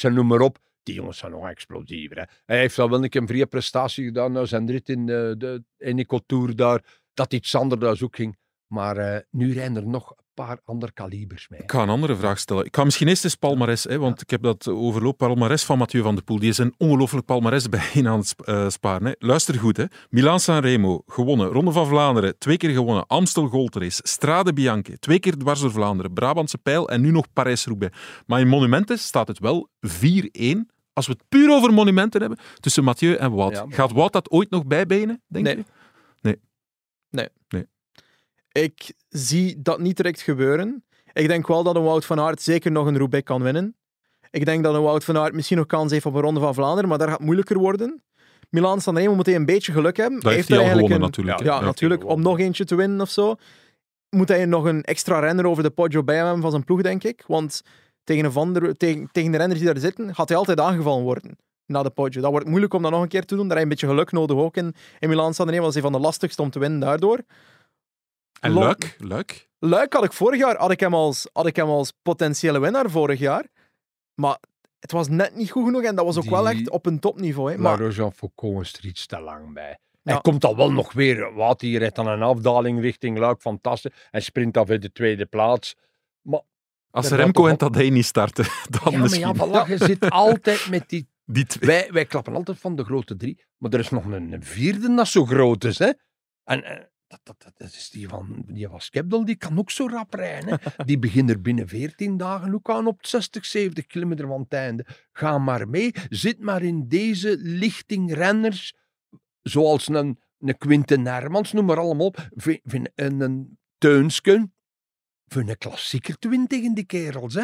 [SPEAKER 5] En noem maar op. Die jongens zijn nog explosiever. Hè. Hij heeft al wel een keer een vrije prestatie gedaan na zijn rit in de, de Eneco Tour daar. Dat iets anders daar ook ging. Maar eh, nu rijden er nog een paar andere kalibers mee.
[SPEAKER 2] Ik ga een andere vraag stellen. Ik ga misschien eerst eens palmares, hè, want ik heb dat overloop palmares van Mathieu van der Poel. Die is een ongelooflijk palmares bijeen aan het eh, sparen. Hè. Luister goed. Hè. Milaan Sanremo, gewonnen. Ronde van Vlaanderen, twee keer gewonnen. Amstel Gold Race, Strade Bianche, twee keer dwars door Vlaanderen. Brabantse Pijl en nu nog Parijs-Roubaix. Maar in monumenten staat het wel 4-1. Als we het puur over monumenten hebben, tussen Mathieu en Wout.
[SPEAKER 5] Ja, maar-
[SPEAKER 2] Gaat Wout dat ooit nog bijbenen, denk
[SPEAKER 6] Nee.
[SPEAKER 2] je?
[SPEAKER 6] Ik zie dat niet direct gebeuren. Ik denk wel dat een Wout van Aert zeker nog een Roubaix kan winnen. Ik denk dat een Wout van Aert misschien nog kans heeft op een Ronde van Vlaanderen, maar daar gaat het moeilijker worden. Milaan Sanremo moet hij een beetje geluk hebben.
[SPEAKER 2] Dat heeft hij al
[SPEAKER 6] eigenlijk
[SPEAKER 2] gewonnen
[SPEAKER 6] een-
[SPEAKER 2] natuurlijk.
[SPEAKER 6] Ja, natuurlijk. Om nog eentje te winnen of zo. Moet hij nog een extra renner over de Poggio bij hem hebben van zijn ploeg, denk ik. Want tegen, een van de, tegen, tegen de renners die daar zitten, gaat hij altijd aangevallen worden. Na de Poggio. Dat wordt moeilijk om dat nog een keer te doen. Daar heb je een beetje geluk nodig ook in, in Milaan Sanremo. Dat is een van de lastigste om te winnen daardoor.
[SPEAKER 2] En
[SPEAKER 6] Lo-
[SPEAKER 2] Luik? Luik?
[SPEAKER 6] Luik had ik vorig jaar had ik hem als, had ik hem als potentiële winnaar vorig jaar. Maar het was net niet goed genoeg en dat was ook wel echt op een topniveau. Hè.
[SPEAKER 5] Maar
[SPEAKER 6] Maar
[SPEAKER 5] Rojan Foucault is er iets te lang bij.
[SPEAKER 6] Ja.
[SPEAKER 5] Hij komt al wel nog weer. Wat hij rijdt aan een afdaling richting Luik. Fantastisch. Hij sprint af in de tweede plaats.
[SPEAKER 2] Als
[SPEAKER 5] Dat
[SPEAKER 2] Remco en Tadej niet starten, dan
[SPEAKER 5] ja, maar
[SPEAKER 2] misschien.
[SPEAKER 5] ja, voilà, je zit altijd met die
[SPEAKER 2] Die twee.
[SPEAKER 5] Wij, wij klappen altijd van de grote drie, maar er is nog een, vierde dat zo groot is. Hè? En dat, dat, dat, dat is die van, die van Skepdel, die kan ook zo rap rijden. Hè? Die begint er binnen 14 dagen ook aan op 60, 70 kilometer van het einde. Ga maar mee, zit maar in deze lichting renners, zoals een, een Quinten Hermans, noem maar allemaal op. Een, een Teunsken, voor een klassieker te winnen tegen die kerels. Hè?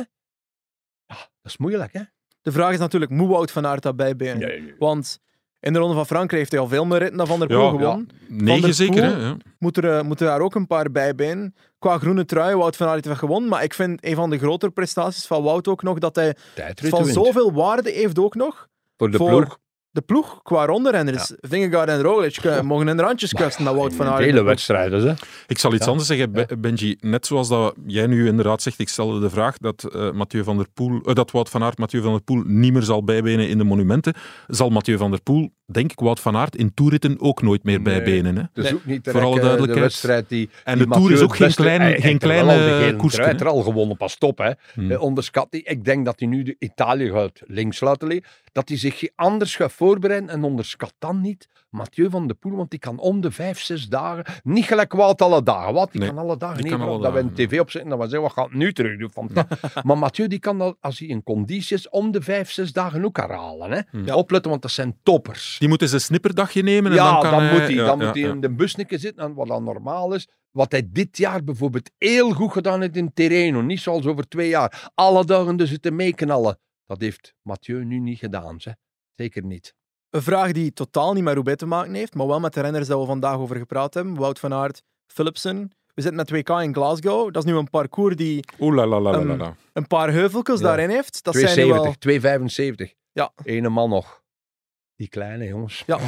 [SPEAKER 5] Ja, dat is moeilijk, hè?
[SPEAKER 6] de vraag is natuurlijk, moet Wout van Aert dat bijbenen? Want in de Ronde van Frankrijk heeft hij al veel meer ritten dan Van der Poel
[SPEAKER 2] Ja,
[SPEAKER 6] gewonnen.
[SPEAKER 2] Negen zeker, hè?
[SPEAKER 6] Poel?
[SPEAKER 2] Ja.
[SPEAKER 6] Moet er, eh, moeten daar ook een paar bij benen. Qua groene trui, Wout van Aert heeft gewonnen. Maar ik vind een van de grotere prestaties van Wout ook nog dat hij
[SPEAKER 5] Tijdrit
[SPEAKER 6] van
[SPEAKER 5] wint.
[SPEAKER 6] zoveel waarde heeft ook nog.
[SPEAKER 5] Voor de
[SPEAKER 6] voor
[SPEAKER 5] ploeg.
[SPEAKER 6] De ploeg qua rondrenners. Vingegaard en Roglic eh, mogen in de randjes kussen naar Wout van Aert.
[SPEAKER 5] Vele wedstrijden, hè?
[SPEAKER 2] Ik zal iets
[SPEAKER 5] Ja.
[SPEAKER 2] anders zeggen, Be- Benji. Net zoals dat jij nu inderdaad zegt, ik stelde de vraag dat, eh, Mathieu van der Poel, eh, dat Wout van Aert Mathieu van der Poel niet meer zal bijbenen in de monumenten, zal Mathieu van der Poel, denk ik, Wout van Aert in toeritten ook nooit meer
[SPEAKER 5] Nee.
[SPEAKER 2] bijbenen. Hè?
[SPEAKER 6] Nee.
[SPEAKER 5] ook niet
[SPEAKER 2] Voor alle
[SPEAKER 5] direct,
[SPEAKER 2] duidelijkheid.
[SPEAKER 5] De wedstrijd die,
[SPEAKER 2] En de Tour is ook geen
[SPEAKER 5] hij-
[SPEAKER 2] geen
[SPEAKER 5] hij heeft er
[SPEAKER 2] kleine koers.
[SPEAKER 5] trui heeft er al gewonnen, pas op. Hè.
[SPEAKER 2] Hmm.
[SPEAKER 5] Eh, onderschat die. Ik denk dat hij nu de Italië gaat links laten liggen. Dat hij zich anders gaat voorbereiden. En onderschat dan niet Mathieu van der Poel. Want die kan om de vijf, zes dagen. Niet gelijk Wout alle dagen. Wat? Die
[SPEAKER 2] Nee,
[SPEAKER 5] kan alle dagen. niet
[SPEAKER 2] kan alle
[SPEAKER 5] dat we een tv opzetten. Dat we zeggen, wat gaat het nu terug doen? Van, maar Mathieu die kan dat, als hij in conditie is, om de vijf, zes dagen ook herhalen. Hè.
[SPEAKER 2] Hmm.
[SPEAKER 5] Ja. Opletten, want dat zijn toppers.
[SPEAKER 2] Die moet eens een snipperdagje nemen en
[SPEAKER 5] Ja,
[SPEAKER 2] dan kan
[SPEAKER 5] dan
[SPEAKER 2] hij...
[SPEAKER 5] moet hij,
[SPEAKER 2] ja,
[SPEAKER 5] dan
[SPEAKER 2] ja,
[SPEAKER 5] moet hij
[SPEAKER 2] ja.
[SPEAKER 5] in de busnikken zitten, en wat dan normaal is. Wat hij dit jaar bijvoorbeeld heel goed gedaan heeft in Terreno, niet zoals over twee jaar. Alle dagen dus zitten meeknallen. Dat heeft Mathieu nu niet gedaan, zeg. Zeker niet.
[SPEAKER 6] Een vraag die totaal niet met Roubaix te maken heeft, maar wel met de renners dat we vandaag over gepraat hebben. Wout van Aert, Philipsen. We zitten met 2K in Glasgow. Dat is nu een parcours die
[SPEAKER 2] Oeh, la, la, la, la.
[SPEAKER 6] een paar heuveltjes
[SPEAKER 5] Ja.
[SPEAKER 6] daarin heeft. Dat zijn nu wel...
[SPEAKER 5] 270, 275.
[SPEAKER 6] Ja.
[SPEAKER 5] Ene man nog. Die kleine jongens.
[SPEAKER 6] Ja.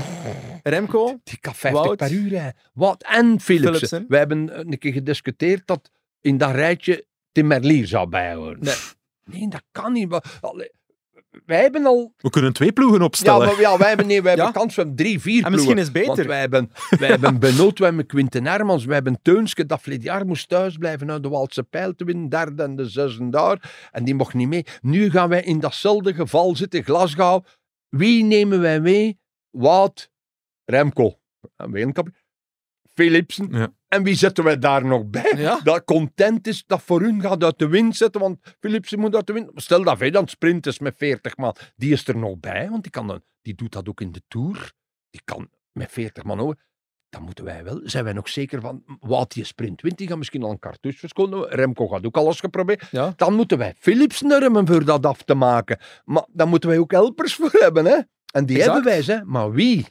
[SPEAKER 6] Remco,
[SPEAKER 5] Die kan 50
[SPEAKER 6] Wout.
[SPEAKER 5] per uur rijden. Wat? En Philipsen.
[SPEAKER 6] Philipsen.
[SPEAKER 5] We hebben een keer gediscuteerd dat in dat rijtje Tim Merlier zou bijhoren.
[SPEAKER 6] Nee.
[SPEAKER 5] Nee, dat kan niet. Allee, Wij hebben al...
[SPEAKER 2] We kunnen twee ploegen
[SPEAKER 5] Ja,
[SPEAKER 2] opstellen.
[SPEAKER 5] maar, ja wij hebben, nee, wij
[SPEAKER 6] Ja.
[SPEAKER 5] hebben kans van drie, vier
[SPEAKER 6] en misschien
[SPEAKER 5] ploegen.
[SPEAKER 6] is het
[SPEAKER 5] Want
[SPEAKER 6] beter.
[SPEAKER 5] wij hebben, wij hebben Benoot, wij hebben Quinten Hermans, wij hebben Teunske, dat verleden jaar moest thuis blijven uit de Waalse pijl te winnen, derde en de zesde daar, en die mocht niet mee. Nu gaan wij in datzelfde geval zitten, Glasgow. Wie nemen wij mee? Wout, Remco, wereldkampioen, Philipsen,
[SPEAKER 2] Ja.
[SPEAKER 5] en wie zetten wij daar nog bij?
[SPEAKER 6] Ja.
[SPEAKER 5] Dat content is, dat voor hun gaat uit de wind zetten, want Philipsen moet uit de wind. Stel dat wij dan sprinten met 40 man, die is er nog bij, want die, kan dan, die doet dat ook in de Tour. Die kan met 40 man over. Dan moeten wij wel, zijn wij nog zeker van, wat die sprint wint, die gaat misschien al een cartouche verschonen. Remco gaat ook alles geprobeerd.
[SPEAKER 6] Ja.
[SPEAKER 5] Dan moeten wij Philipsen hebben voor dat af te maken. Maar dan moeten wij ook helpers voor hebben, hè. En die
[SPEAKER 6] Exact.
[SPEAKER 5] hebben wij, hè. Maar wie?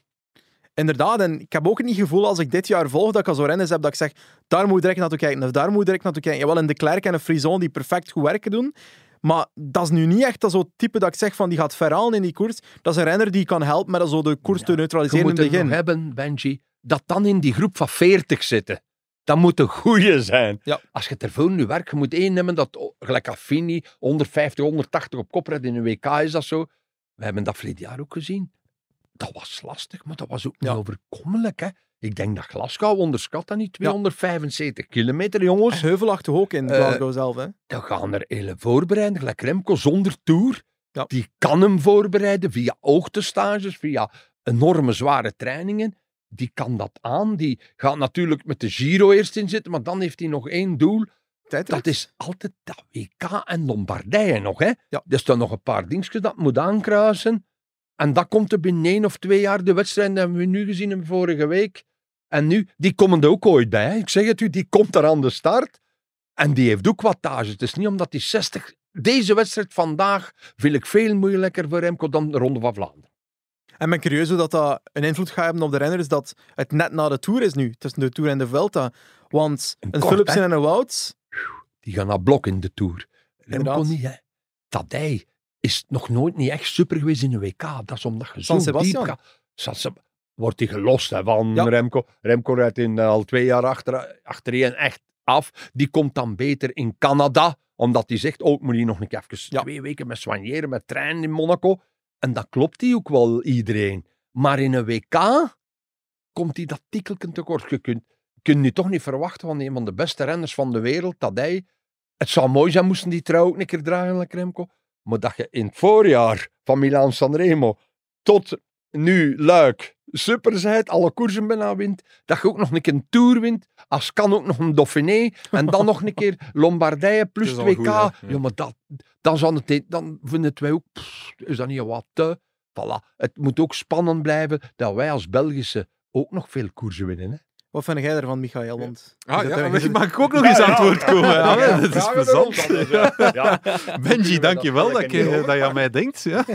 [SPEAKER 6] Inderdaad, en ik heb ook niet het gevoel als ik dit jaar volg dat ik als zo renners heb dat ik zeg, daar moet ik direct naartoe kijken of daar moet ik direct naartoe kijken. Jawel, in de Klerk en een Frison die perfect goed werken doen. Maar dat is nu niet echt dat zo'n type dat ik zeg van die gaat verhalen in die koers. Dat is een renner die kan helpen met zo de koers te
[SPEAKER 5] Je
[SPEAKER 6] neutraliseren in het begin.
[SPEAKER 5] hebben, Benji, dat dan in die groep van 40 zitten. Dat moet een goeie zijn.
[SPEAKER 6] Ja.
[SPEAKER 5] Als je er voor nu werkt, je moet één nemen dat, gelijk Affini, 150, 180 op kop rijdt in een WK, is dat zo. We hebben dat verleden jaar ook gezien. Dat was lastig, maar dat was ook
[SPEAKER 6] Ja.
[SPEAKER 5] niet overkomelijk. Hè? Ik denk dat Glasgow onderschat dat niet. 275 kilometer, jongens.
[SPEAKER 6] Heuvelachtig ook in
[SPEAKER 5] Eh,
[SPEAKER 6] Glasgow zelf. Hè.
[SPEAKER 5] Dan gaan er hele voorbereiden. Gelijk Remco zonder tour.
[SPEAKER 6] Ja.
[SPEAKER 5] Die kan hem voorbereiden via oogtestages, via enorme zware trainingen. Die kan dat aan. Die gaat natuurlijk met de Giro eerst in zitten, maar dan heeft hij nog één doel.
[SPEAKER 6] Tijdrit.
[SPEAKER 5] Dat is altijd dat WK en Lombardije nog. Hè?
[SPEAKER 6] Ja.
[SPEAKER 5] Er staan nog een paar dingetjes dat moet aankruisen. En dat komt er binnen één of twee jaar. De wedstrijden hebben we nu gezien in vorige week. En nu, die komen er ook ooit bij. hè. Ik zeg het u, die komt er aan de start. En die heeft ook wattage. Het is niet omdat hij 60... Deze wedstrijd vandaag vind ik veel moeilijker voor Remco dan de Ronde van Vlaanderen.
[SPEAKER 6] En ben curieus hoe dat, dat een invloed gaat hebben op de renners dat het net na de Tour is nu, tussen de Tour en de Vuelta. Want
[SPEAKER 5] En
[SPEAKER 6] een
[SPEAKER 5] kort,
[SPEAKER 6] Philipsen
[SPEAKER 5] hè?
[SPEAKER 6] en een Wouts,
[SPEAKER 5] Die gaan naar blok in de Tour. Remco niet, hè. Tadij is nog nooit niet echt super geweest in een WK. Dat is omdat je zo diep gaat. Wordt hij gelost hè, van
[SPEAKER 6] Ja.
[SPEAKER 5] Remco. Remco rijdt in, eh, al twee jaar achter, achtereen echt af. Die komt dan beter in Canada. Omdat hij zegt, oh, ik moet hier nog een keer even
[SPEAKER 6] Ja.
[SPEAKER 5] twee weken met soigneren, met treinen in Monaco. En dat klopt die ook wel, iedereen. Maar in een WK komt hij dat tikkelken tekort. Je kunt, je kunt nu toch niet verwachten van een van de beste renners van de wereld, dat hij... Het zou mooi zijn, moesten die trouw ook een keer dragen, like Remco. Maar dat je in het voorjaar van Milaan Sanremo tot nu Luik super zijt, alle koersen bijna wint, dat je ook nog een keer een Tour wint, als kan ook nog een Dauphiné, en dan nog een keer Lombardije plus
[SPEAKER 2] Het is
[SPEAKER 5] 2K.
[SPEAKER 2] al goed.
[SPEAKER 5] Ja. maar dat, dan, het, dan vinden wij ook, pff, is dat niet wat te... Voilà. Het moet ook spannend blijven dat wij als Belgische ook nog veel koersen winnen. Hè?
[SPEAKER 6] wat vind jij ervan, Michael? Want
[SPEAKER 2] Ah, ja, mag ik ook nog eens aan het woord komen? Ja,
[SPEAKER 5] Ja,
[SPEAKER 2] dat is plezant. Benji, dankjewel dat, je,
[SPEAKER 5] niet
[SPEAKER 2] dat je aan mij denkt. Ja.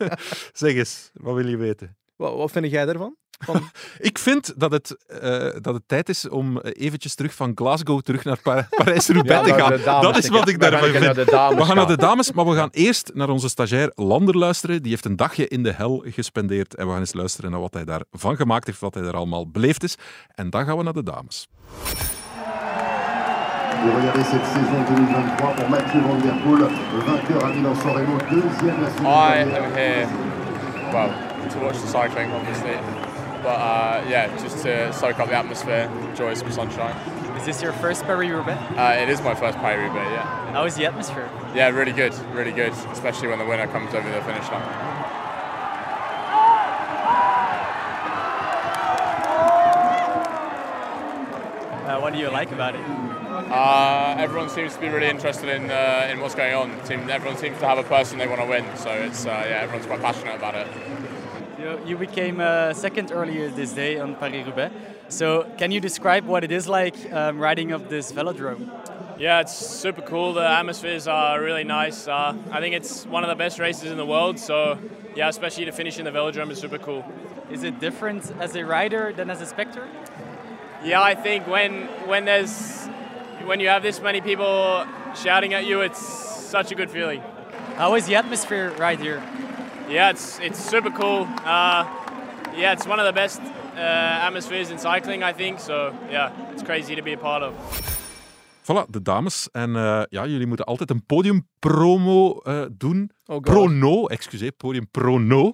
[SPEAKER 2] zeg eens, wat wil je weten?
[SPEAKER 6] wat, wat vind jij daarvan? Van,
[SPEAKER 2] Ik vind dat het, eh, dat het tijd is om eh, eventjes terug van Glasgow terug naar Pa- Parijs-Roubaix te gaan.
[SPEAKER 5] dames
[SPEAKER 2] Dat is wat ik daarvan vind.
[SPEAKER 5] naar de dames
[SPEAKER 2] We gaan naar de dames, maar we gaan eerst naar onze stagiair Lander luisteren. Die heeft een dagje in de hel gespendeerd. En we gaan eens luisteren naar wat hij daarvan gemaakt heeft, wat hij er allemaal beleefd is. En dan gaan we naar de dames.
[SPEAKER 7] Et regardez cette saison 2023 pour Mathieu Van Der Poel, vainqueur à Milan-San Remo, deuxième.
[SPEAKER 8] I am here, well, to watch the cycling, obviously, but uh, yeah, just to soak up the atmosphere, enjoy some sunshine.
[SPEAKER 9] Is this your first Paris-Roubaix?
[SPEAKER 8] Uh, it is my first Paris-Roubaix, yeah.
[SPEAKER 9] How is the atmosphere?
[SPEAKER 8] Yeah, really good, really good, especially when the winner comes over the finish line.
[SPEAKER 9] Uh, what do you like about it?
[SPEAKER 8] Uh, everyone seems to be really interested in uh, in what's going on. Team, everyone seems to have a person they want to win, so it's uh, yeah, everyone's quite passionate about it.
[SPEAKER 9] You, you became uh, second earlier this day on Paris-Roubaix. So can you describe what it is like um, riding up this velodrome?
[SPEAKER 10] Yeah, it's super cool. The atmospheres are really nice. Uh, I think it's one of the best races in the world. So, yeah, especially to finish in the velodrome is super cool.
[SPEAKER 9] Is it different as a rider than as a spectator?
[SPEAKER 10] Yeah, I think when when there's when you have this many people shouting at you, it's such a good feeling.
[SPEAKER 9] How is the atmosphere right here?
[SPEAKER 10] Yeah, it's it's super cool. Uh, yeah, it's one of the best uh, atmospheres in cycling, I think. So yeah, it's crazy to be a part of.
[SPEAKER 2] Voilà, de dames. En eh, ja, jullie moeten altijd een podiumpromo eh doen.
[SPEAKER 6] Oh God.
[SPEAKER 2] Prono, excuseer, podium prono.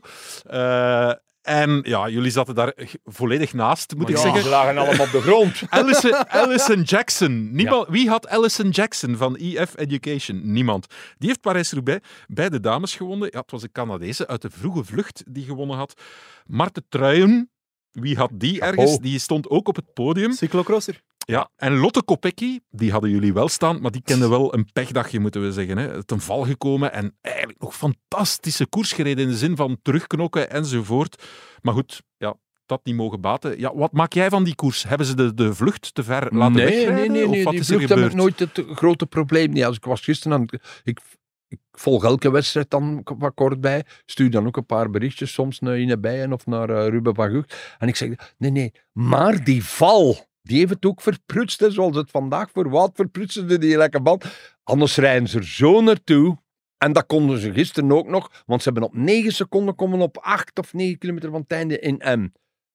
[SPEAKER 2] En ja, jullie zaten daar volledig naast, moet ik
[SPEAKER 5] Ja,
[SPEAKER 2] zeggen.
[SPEAKER 5] ze lagen allemaal op de grond.
[SPEAKER 2] Allison, Allison Jackson. Niemand, Wie had Allison Jackson van EF Education? Niemand. Die heeft Parijs-Roubaix bij de dames gewonnen. Ja, het was een Canadese uit de vroege vlucht die gewonnen had. Marten Truijen. Wie had die ergens? Die stond ook op het podium.
[SPEAKER 6] Cyclocrosser.
[SPEAKER 2] Ja, en Lotte Kopecky, die hadden jullie wel staan, maar die kende wel een pechdagje, moeten we zeggen. Hè. Ten val gekomen en eigenlijk nog fantastische koers gereden in de zin van terugknokken enzovoort. Maar goed, ja, dat niet mogen baten. Ja, wat maak jij van die koers? Hebben ze de, de vlucht te ver laten
[SPEAKER 5] nee,
[SPEAKER 2] wegrijden?
[SPEAKER 5] nee, nee,
[SPEAKER 2] Of
[SPEAKER 5] nee.
[SPEAKER 2] wat
[SPEAKER 5] Die
[SPEAKER 2] is
[SPEAKER 5] vlucht heb ik nooit het grote probleem. Nee, als ik was gisteren aan ik, ik volg elke wedstrijd dan wat kort bij. Stuur dan ook een paar berichtjes soms naar Ine Bijen of naar eh, Ruben van Gucht. En ik zeg, nee, nee, maar die val, die heeft het ook verprutst, hè, zoals het vandaag voor Wout verprutste die lekker band. Anders rijden ze er zo naartoe. En dat konden ze gisteren ook nog, want ze hebben op 9 seconden komen op 8 of 9 kilometer van het einde in M.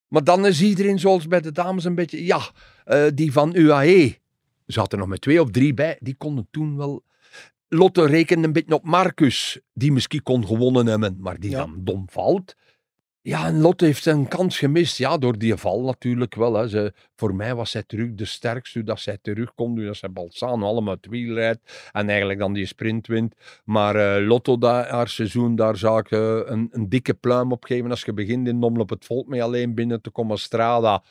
[SPEAKER 5] Maar dan is iedereen zoals bij de dames een beetje, ja, eh, die van UAE. Er zaten nog met twee of drie bij, die konden toen wel. Lotte rekende een beetje op Marcus, die misschien kon gewonnen hebben, maar die
[SPEAKER 6] Ja.
[SPEAKER 5] dan dom valt. Ja, en Lotte heeft zijn kans gemist. Ja, door die val natuurlijk wel. Hè. Ze, voor mij was zij terug de sterkste, dat zij terugkomt, nu dat zij Balsano allemaal het wiel rijdt en eigenlijk dan die sprint wint. Maar eh, Lotto, dat, haar seizoen, daar zou ik eh, een, een dikke pluim op geven. Als je begint in Nommel op het volk mee alleen binnen te komen, Strada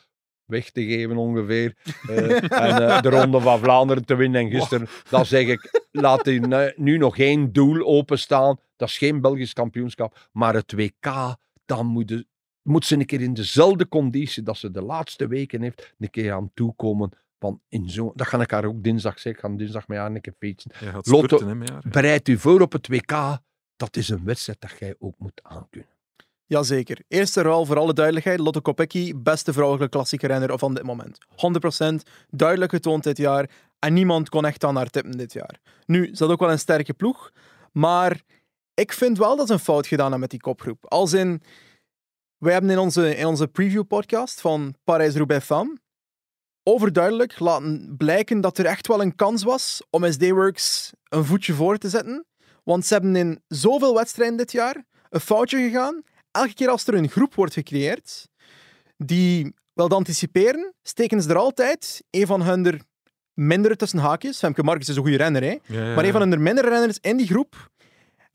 [SPEAKER 5] weg te geven ongeveer. Eh, en de Ronde van Vlaanderen te winnen. En gisteren, dan zeg ik, laat nu- nu nog één doel openstaan. Dat is geen Belgisch kampioenschap, maar het WK, dan moet, de, moet ze een keer in dezelfde conditie dat ze de laatste weken heeft, een keer aan toekomen. Want in zo, dat ga ik haar ook dinsdag zeggen. Ik ga dinsdag met haar een keer fietsen. Lotto-
[SPEAKER 2] spurten, hè, met haar.
[SPEAKER 5] Bereid u voor op het WK. Dat is een wedstrijd dat jij ook moet aankunnen.
[SPEAKER 6] Jazeker. Eerste ruil voor alle duidelijkheid. Lotte Kopecky, beste vrouwelijke klassieke renner van dit moment. 100% duidelijk getoond dit jaar. En niemand kon echt aan haar tippen dit jaar. Nu, ze had ook wel een sterke ploeg. Maar ik vind wel dat ze een fout gedaan hebben met die kopgroep. Als in... Wij hebben in onze, in onze preview-podcast van Parijs-Roubaix Femme overduidelijk laten blijken dat er echt wel een kans was om SD-Works een voetje voor te zetten. Want ze hebben in zoveel wedstrijden dit jaar een foutje gegaan. Elke keer als er een groep wordt gecreëerd die wilde anticiperen, steken ze er altijd een van hun er mindere tussen haakjes. Femke Marcus is een goede renner, hè?
[SPEAKER 2] Ja, ja,
[SPEAKER 6] maar een van hun mindere renners in die groep.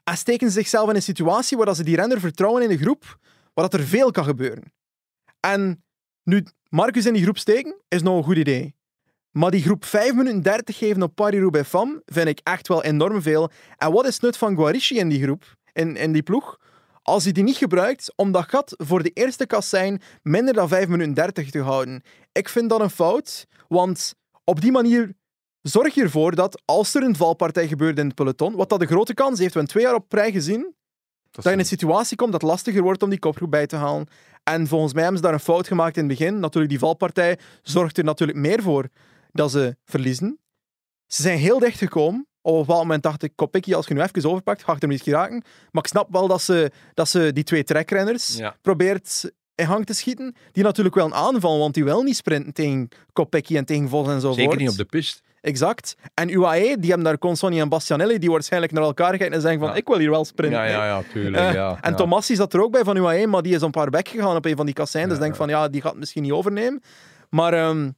[SPEAKER 6] En steken ze zichzelf in een situatie waar ze die renner vertrouwen in de groep, waar dat er veel kan gebeuren. En nu Marcus in die groep steken, is nog een goed idee. Maar die groep 5 minuten 30 geven op Paris-Roubaix Femme vind ik echt wel enorm veel. En wat is het nut van Guarici in die groep, in, in die ploeg? Als hij die niet gebruikt om dat gat voor de eerste kassijn minder dan 5 minuten 30 te houden. Ik vind dat een fout, want op die manier zorg ervoor dat als er een valpartij gebeurt in het peloton, wat dat de grote kans heeft, we hebben twee jaar op rij gezien,
[SPEAKER 2] Dat
[SPEAKER 6] dat je in een situatie komt dat het lastiger wordt om die kopgroep bij te halen. En volgens mij hebben ze daar een fout gemaakt in het begin. Natuurlijk, die valpartij zorgt er natuurlijk meer voor dat ze verliezen. Ze zijn heel dicht gekomen. Op een bepaald moment dacht ik, Kopecky, als je nu even overpakt, ga ik hem niet geraken. Maar ik snap wel dat ze, dat ze die twee trekrenners
[SPEAKER 5] Ja.
[SPEAKER 6] probeert in gang te schieten. Die natuurlijk wel een aanval, want die wil niet sprinten tegen Kopecky en tegen Vos enzovoort.
[SPEAKER 5] Zeker niet op de piste.
[SPEAKER 6] Exact. En UAE, die hebben daar Consoni en Bastianelli, die waarschijnlijk naar elkaar kijken en zeggen van,
[SPEAKER 5] Ja.
[SPEAKER 6] ik wil hier wel sprinten.
[SPEAKER 5] Ja, ja, ja, tuurlijk.
[SPEAKER 6] Eh,
[SPEAKER 5] ja,
[SPEAKER 6] en
[SPEAKER 5] ja.
[SPEAKER 6] Tomassi zat er ook bij van UAE, maar die is een paar weggegaan op een van die kasseien. Dus
[SPEAKER 5] Ja,
[SPEAKER 6] denk van, ja, die gaat het misschien niet overnemen. Maar ehm,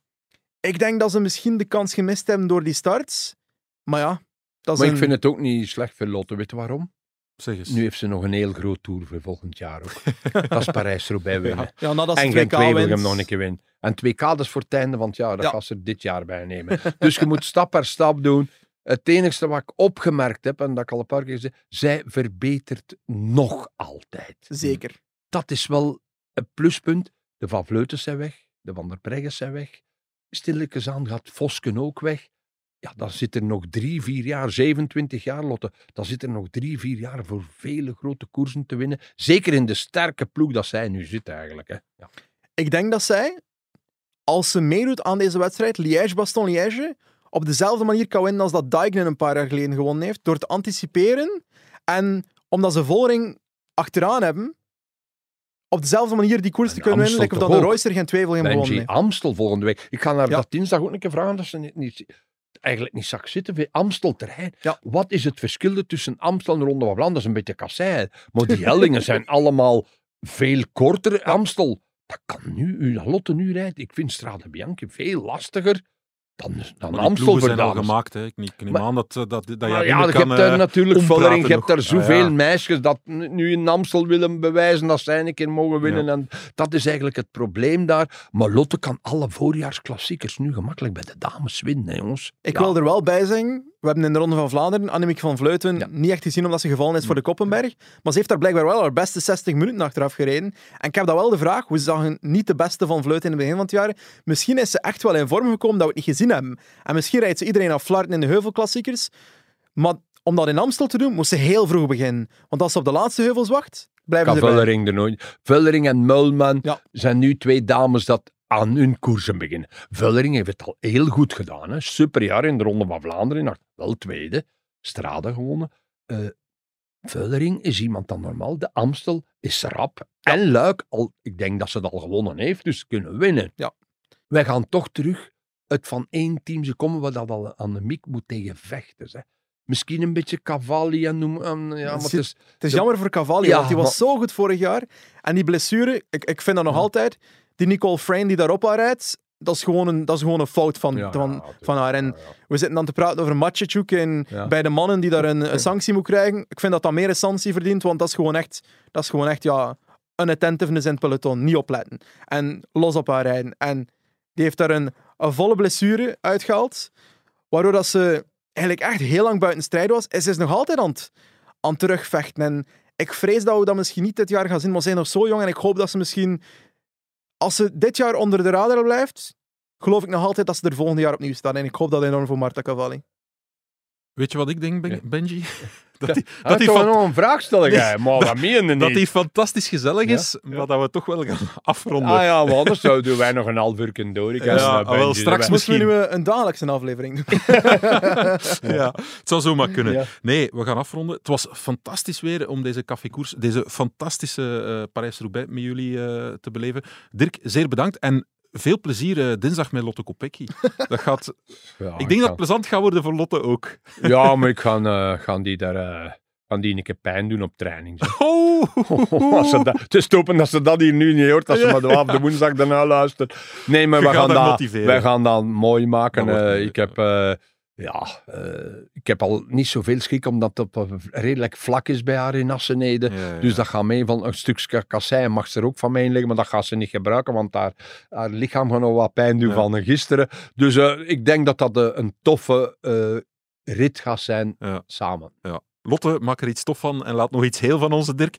[SPEAKER 6] ik denk dat ze misschien de kans gemist hebben door die starts. Maar ja, dat is
[SPEAKER 5] Maar ik vind het ook niet slecht voor Lotte. Weet je waarom?
[SPEAKER 2] Zeg eens.
[SPEAKER 5] Nu heeft ze nog een heel groot tour voor volgend jaar ook. dat is Parijs-Roubaix winnen.
[SPEAKER 6] Ja, nadat ze
[SPEAKER 5] En
[SPEAKER 6] 2K
[SPEAKER 5] Gent wil
[SPEAKER 6] wint.
[SPEAKER 5] hem nog een keer winnen. En 2K dat is voor het einde van het jaar. Dat
[SPEAKER 6] Ja.
[SPEAKER 5] gaat ze er dit jaar bij nemen. dus je moet stap per stap doen. Het enige wat ik opgemerkt heb, en dat ik al een paar keer zei, zij verbetert nog altijd.
[SPEAKER 6] Zeker.
[SPEAKER 5] Dat is wel een pluspunt. De Van Vleuten zijn weg, de Van der Breggen zijn weg. Stilletjes aan gaat Vosken ook weg. Ja, dan zit er nog drie, vier jaar, 27 jaar, Lotte. Dan zit er nog drie, vier jaar voor vele grote koersen te winnen. Zeker in de sterke ploeg dat zij nu zit eigenlijk. Hè. Ja.
[SPEAKER 6] Ik denk dat zij, als ze meedoet aan deze wedstrijd, Liège-Baston-Liège, op dezelfde manier kan winnen als dat Dijken een paar jaar geleden gewonnen heeft, door te anticiperen en omdat ze Volring achteraan hebben, op dezelfde manier die koers te
[SPEAKER 5] En
[SPEAKER 6] kunnen winnen, like of dat de? Royster geen twijfel in gewonnen heeft.
[SPEAKER 5] Amstel volgende week. Ik ga naar
[SPEAKER 6] Ja.
[SPEAKER 5] dat dinsdag ook een keer vragen dat ze niet, niet, eigenlijk niet zag zitten Amstel terrein.
[SPEAKER 6] Ja.
[SPEAKER 5] Wat is het verschil tussen Amstel en Ronde van Vlaanderen? Dat is een beetje kassei. Maar die hellingen zijn allemaal veel korter. Amstel, dat kan nu, u- dat Lotte nu rijdt. Ik vind Strade Bianchi veel lastiger dan, dan
[SPEAKER 2] Maar
[SPEAKER 5] Amstel
[SPEAKER 2] zijn al gemaakt. Hè. Ik, neem
[SPEAKER 5] Maar-
[SPEAKER 2] aan dat, eh, dat, dat,
[SPEAKER 5] Maar
[SPEAKER 2] jij
[SPEAKER 5] ja, je
[SPEAKER 2] kan,
[SPEAKER 5] hebt daar
[SPEAKER 2] eh,
[SPEAKER 5] natuurlijk
[SPEAKER 2] ompraten
[SPEAKER 5] Vollering, je hebt daar
[SPEAKER 2] Ah,
[SPEAKER 5] zoveel
[SPEAKER 2] ja.
[SPEAKER 5] meisjes dat nu in Amstel willen bewijzen dat zij een keer mogen winnen. En dat is eigenlijk het probleem daar. Maar Lotte kan alle voorjaarsklassiekers nu gemakkelijk bij de dames winnen, hè, jongens.
[SPEAKER 6] Ik
[SPEAKER 5] Ja.
[SPEAKER 6] wil er wel bij zeggen, we hebben in de Ronde van Vlaanderen Annemiek van Vleuten
[SPEAKER 5] Ja.
[SPEAKER 6] niet echt gezien omdat ze gevallen is voor de Koppenberg. Maar ze heeft daar blijkbaar wel haar beste 60 minuten achteraf gereden. En ik heb dat wel de vraag, we zagen niet de beste van Vleuten in het begin van het jaar. Misschien is ze echt wel in vorm gekomen dat we het niet gezien hebben. En misschien rijdt ze iedereen af flarten in de heuvelklassiekers. Maar om dat in Amstel te doen, moest ze heel vroeg beginnen. Want als ze op de laatste heuvels wacht, blijven ze.
[SPEAKER 5] Vullering er nooit. Vullering en Mulman
[SPEAKER 6] Ja.
[SPEAKER 5] zijn nu twee dames dat aan hun koersen beginnen. Vullering heeft het al heel goed gedaan. Hè. Superjaar in de Ronde van Vlaanderen. Wel tweede. Strade gewonnen. Eh Vullering is iemand dan normaal. De Amstel is rap. En Luik, al, ik denk dat ze het al gewonnen heeft, dus kunnen winnen.
[SPEAKER 6] Ja.
[SPEAKER 5] Wij gaan toch terug uit van één team ze komen waar dat al aan de mik moet tegen vechten. Hè. Misschien een beetje Cavalli en noem. en ja, maar het is,
[SPEAKER 6] Het is jammer voor Cavalli,
[SPEAKER 5] Ja,
[SPEAKER 6] want die was
[SPEAKER 5] maar-
[SPEAKER 6] zo goed vorig jaar. En die blessure, ik, ik vind dat nog altijd. Die Nicole Frame die daarop rijdt, dat is gewoon een, dat is gewoon een fout van,
[SPEAKER 5] Ja,
[SPEAKER 6] van,
[SPEAKER 5] ja,
[SPEAKER 6] van haar. En
[SPEAKER 5] Ja,
[SPEAKER 6] we zitten dan te praten over Matchechuk en bij de mannen die daar een, een sanctie moet krijgen. Ik vind dat dat meer een sanctie verdient, want dat is gewoon echt, dat is gewoon echt ja, unattentiveness in het peloton. Niet opletten. En los op haar rijden. En die heeft daar een, een volle blessure uitgehaald, waardoor dat ze eigenlijk echt heel lang buiten strijd was. En ze is nog altijd aan het, aan het terugvechten. En ik vrees dat we dat misschien niet dit jaar gaan zien, maar ze zijn nog zo jong en ik hoop dat ze misschien, als ze dit jaar onder de radar blijft, geloof ik nog altijd dat ze er volgende jaar opnieuw staan. En ik hoop dat enorm voor Marta Cavalli.
[SPEAKER 2] Weet je wat ik denk, Ben-
[SPEAKER 5] Ja.
[SPEAKER 2] Benji? Dat
[SPEAKER 5] Ja,
[SPEAKER 2] die,
[SPEAKER 5] dat
[SPEAKER 2] dat die,
[SPEAKER 5] toch nog een vraag stellen,
[SPEAKER 2] Nee,
[SPEAKER 5] jij. Maar dat meen je
[SPEAKER 2] dat
[SPEAKER 5] niet.
[SPEAKER 2] die fantastisch gezellig
[SPEAKER 5] Ja.
[SPEAKER 2] is, maar dat we toch wel gaan afronden.
[SPEAKER 5] Ah ja, maar anders zouden wij nog een half uur kunnen door. Ik
[SPEAKER 2] Ja,
[SPEAKER 5] eh,
[SPEAKER 2] ah, wel, straks
[SPEAKER 5] erbij.
[SPEAKER 6] Moesten we nu
[SPEAKER 2] Misschien.
[SPEAKER 6] eh, een dagelijkse aflevering doen?
[SPEAKER 2] Ja, het zou zomaar kunnen.
[SPEAKER 5] Ja.
[SPEAKER 2] Nee, we gaan afronden. Het was fantastisch weer om deze cafékoers, deze fantastische eh Parijs-Roubaix met jullie eh, te beleven. Dirk, zeer bedankt en veel plezier eh, dinsdag met Lotte Kopecky. Dat gaat,
[SPEAKER 5] Ja,
[SPEAKER 2] ik denk dat het plezant gaat worden voor Lotte ook.
[SPEAKER 5] Ja, maar ik ga, eh, gaan die daar... eh, die een keer pijn doen op training.
[SPEAKER 2] Oh,
[SPEAKER 5] Als ze dat, het is dat ze dat hier nu niet hoort, als ze maar de, op de woensdag daarna luistert. Nee, maar we gaan, dat, wij gaan dat mooi maken.
[SPEAKER 2] Dat
[SPEAKER 5] ik, heb, ja, eh, ik heb al niet zoveel schik, omdat het op, redelijk vlak is bij haar in Assenede.
[SPEAKER 2] Ja, ja.
[SPEAKER 5] Dus dat gaat mee van een stukje kassei mag ze er ook van mee liggen, maar dat gaat ze niet gebruiken, want haar, haar lichaam gaat nog wat pijn doen
[SPEAKER 2] Ja.
[SPEAKER 5] van gisteren. Dus eh, ik denk dat dat eh, een toffe rit gaat zijn
[SPEAKER 2] Ja.
[SPEAKER 5] samen.
[SPEAKER 2] Lotte, maak er iets tof van en laat nog iets heel van onze Dirk.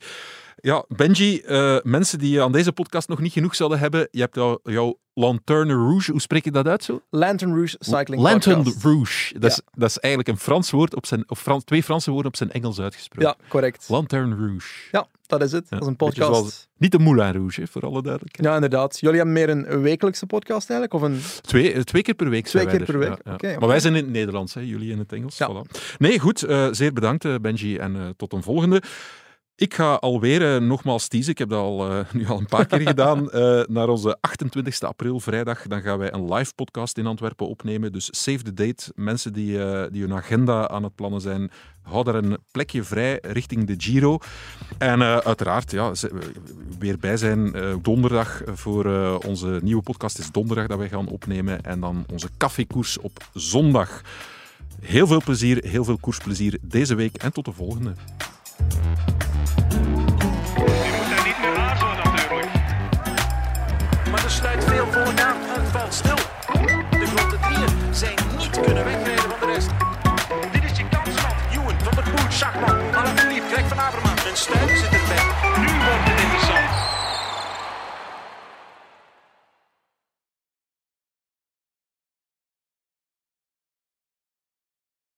[SPEAKER 2] Ja, Benji, eh, mensen die aan deze podcast nog niet genoeg zouden hebben, je hebt jouw, jouw Lanterne Rouge, hoe spreek je dat uit zo?
[SPEAKER 6] Lantern Rouge Cycling Podcast.
[SPEAKER 2] Rouge. Dat, is, dat is eigenlijk een Frans woord, op zijn, of Frans, twee Franse woorden op zijn Engels uitgesproken.
[SPEAKER 6] Ja, correct.
[SPEAKER 2] Lanterne Rouge.
[SPEAKER 6] Ja, dat is het.
[SPEAKER 2] Ja,
[SPEAKER 6] dat is een podcast.
[SPEAKER 2] zoals- Niet de Moulin Rouge, hè, voor alle duidelijkheid.
[SPEAKER 6] Ja, inderdaad. Jullie hebben meer een wekelijkse podcast eigenlijk? Of een...
[SPEAKER 2] Twee, eh, twee keer per week
[SPEAKER 6] Twee keer
[SPEAKER 2] er.
[SPEAKER 6] per week,
[SPEAKER 2] Ja. Maar wij zijn in het Nederlands, hè, jullie in het Engels. Voilà. Nee, goed. eh, zeer bedankt, Benji. En tot een volgende. Ik ga alweer eh, nogmaals teasen. Ik heb dat al, eh, nu al een paar keer gedaan. eh, naar onze 28 april, vrijdag. Dan gaan wij een live podcast in Antwerpen opnemen. Dus save the date. Mensen die, eh, die hun agenda aan het plannen zijn, hou daar een plekje vrij richting de Giro. En eh, uiteraard, ja, ze- weer bij zijn eh, donderdag voor eh, onze nieuwe podcast. is donderdag dat wij gaan opnemen. En dan onze koffiekoers op zondag. Heel veel plezier, heel veel koersplezier deze week en tot de volgende.
[SPEAKER 4] Je moet daar niet meer aarzelen natuurlijk.
[SPEAKER 3] Maar er sluit veel voor na en valt stil. De grote drieën zijn niet kunnen wegrijden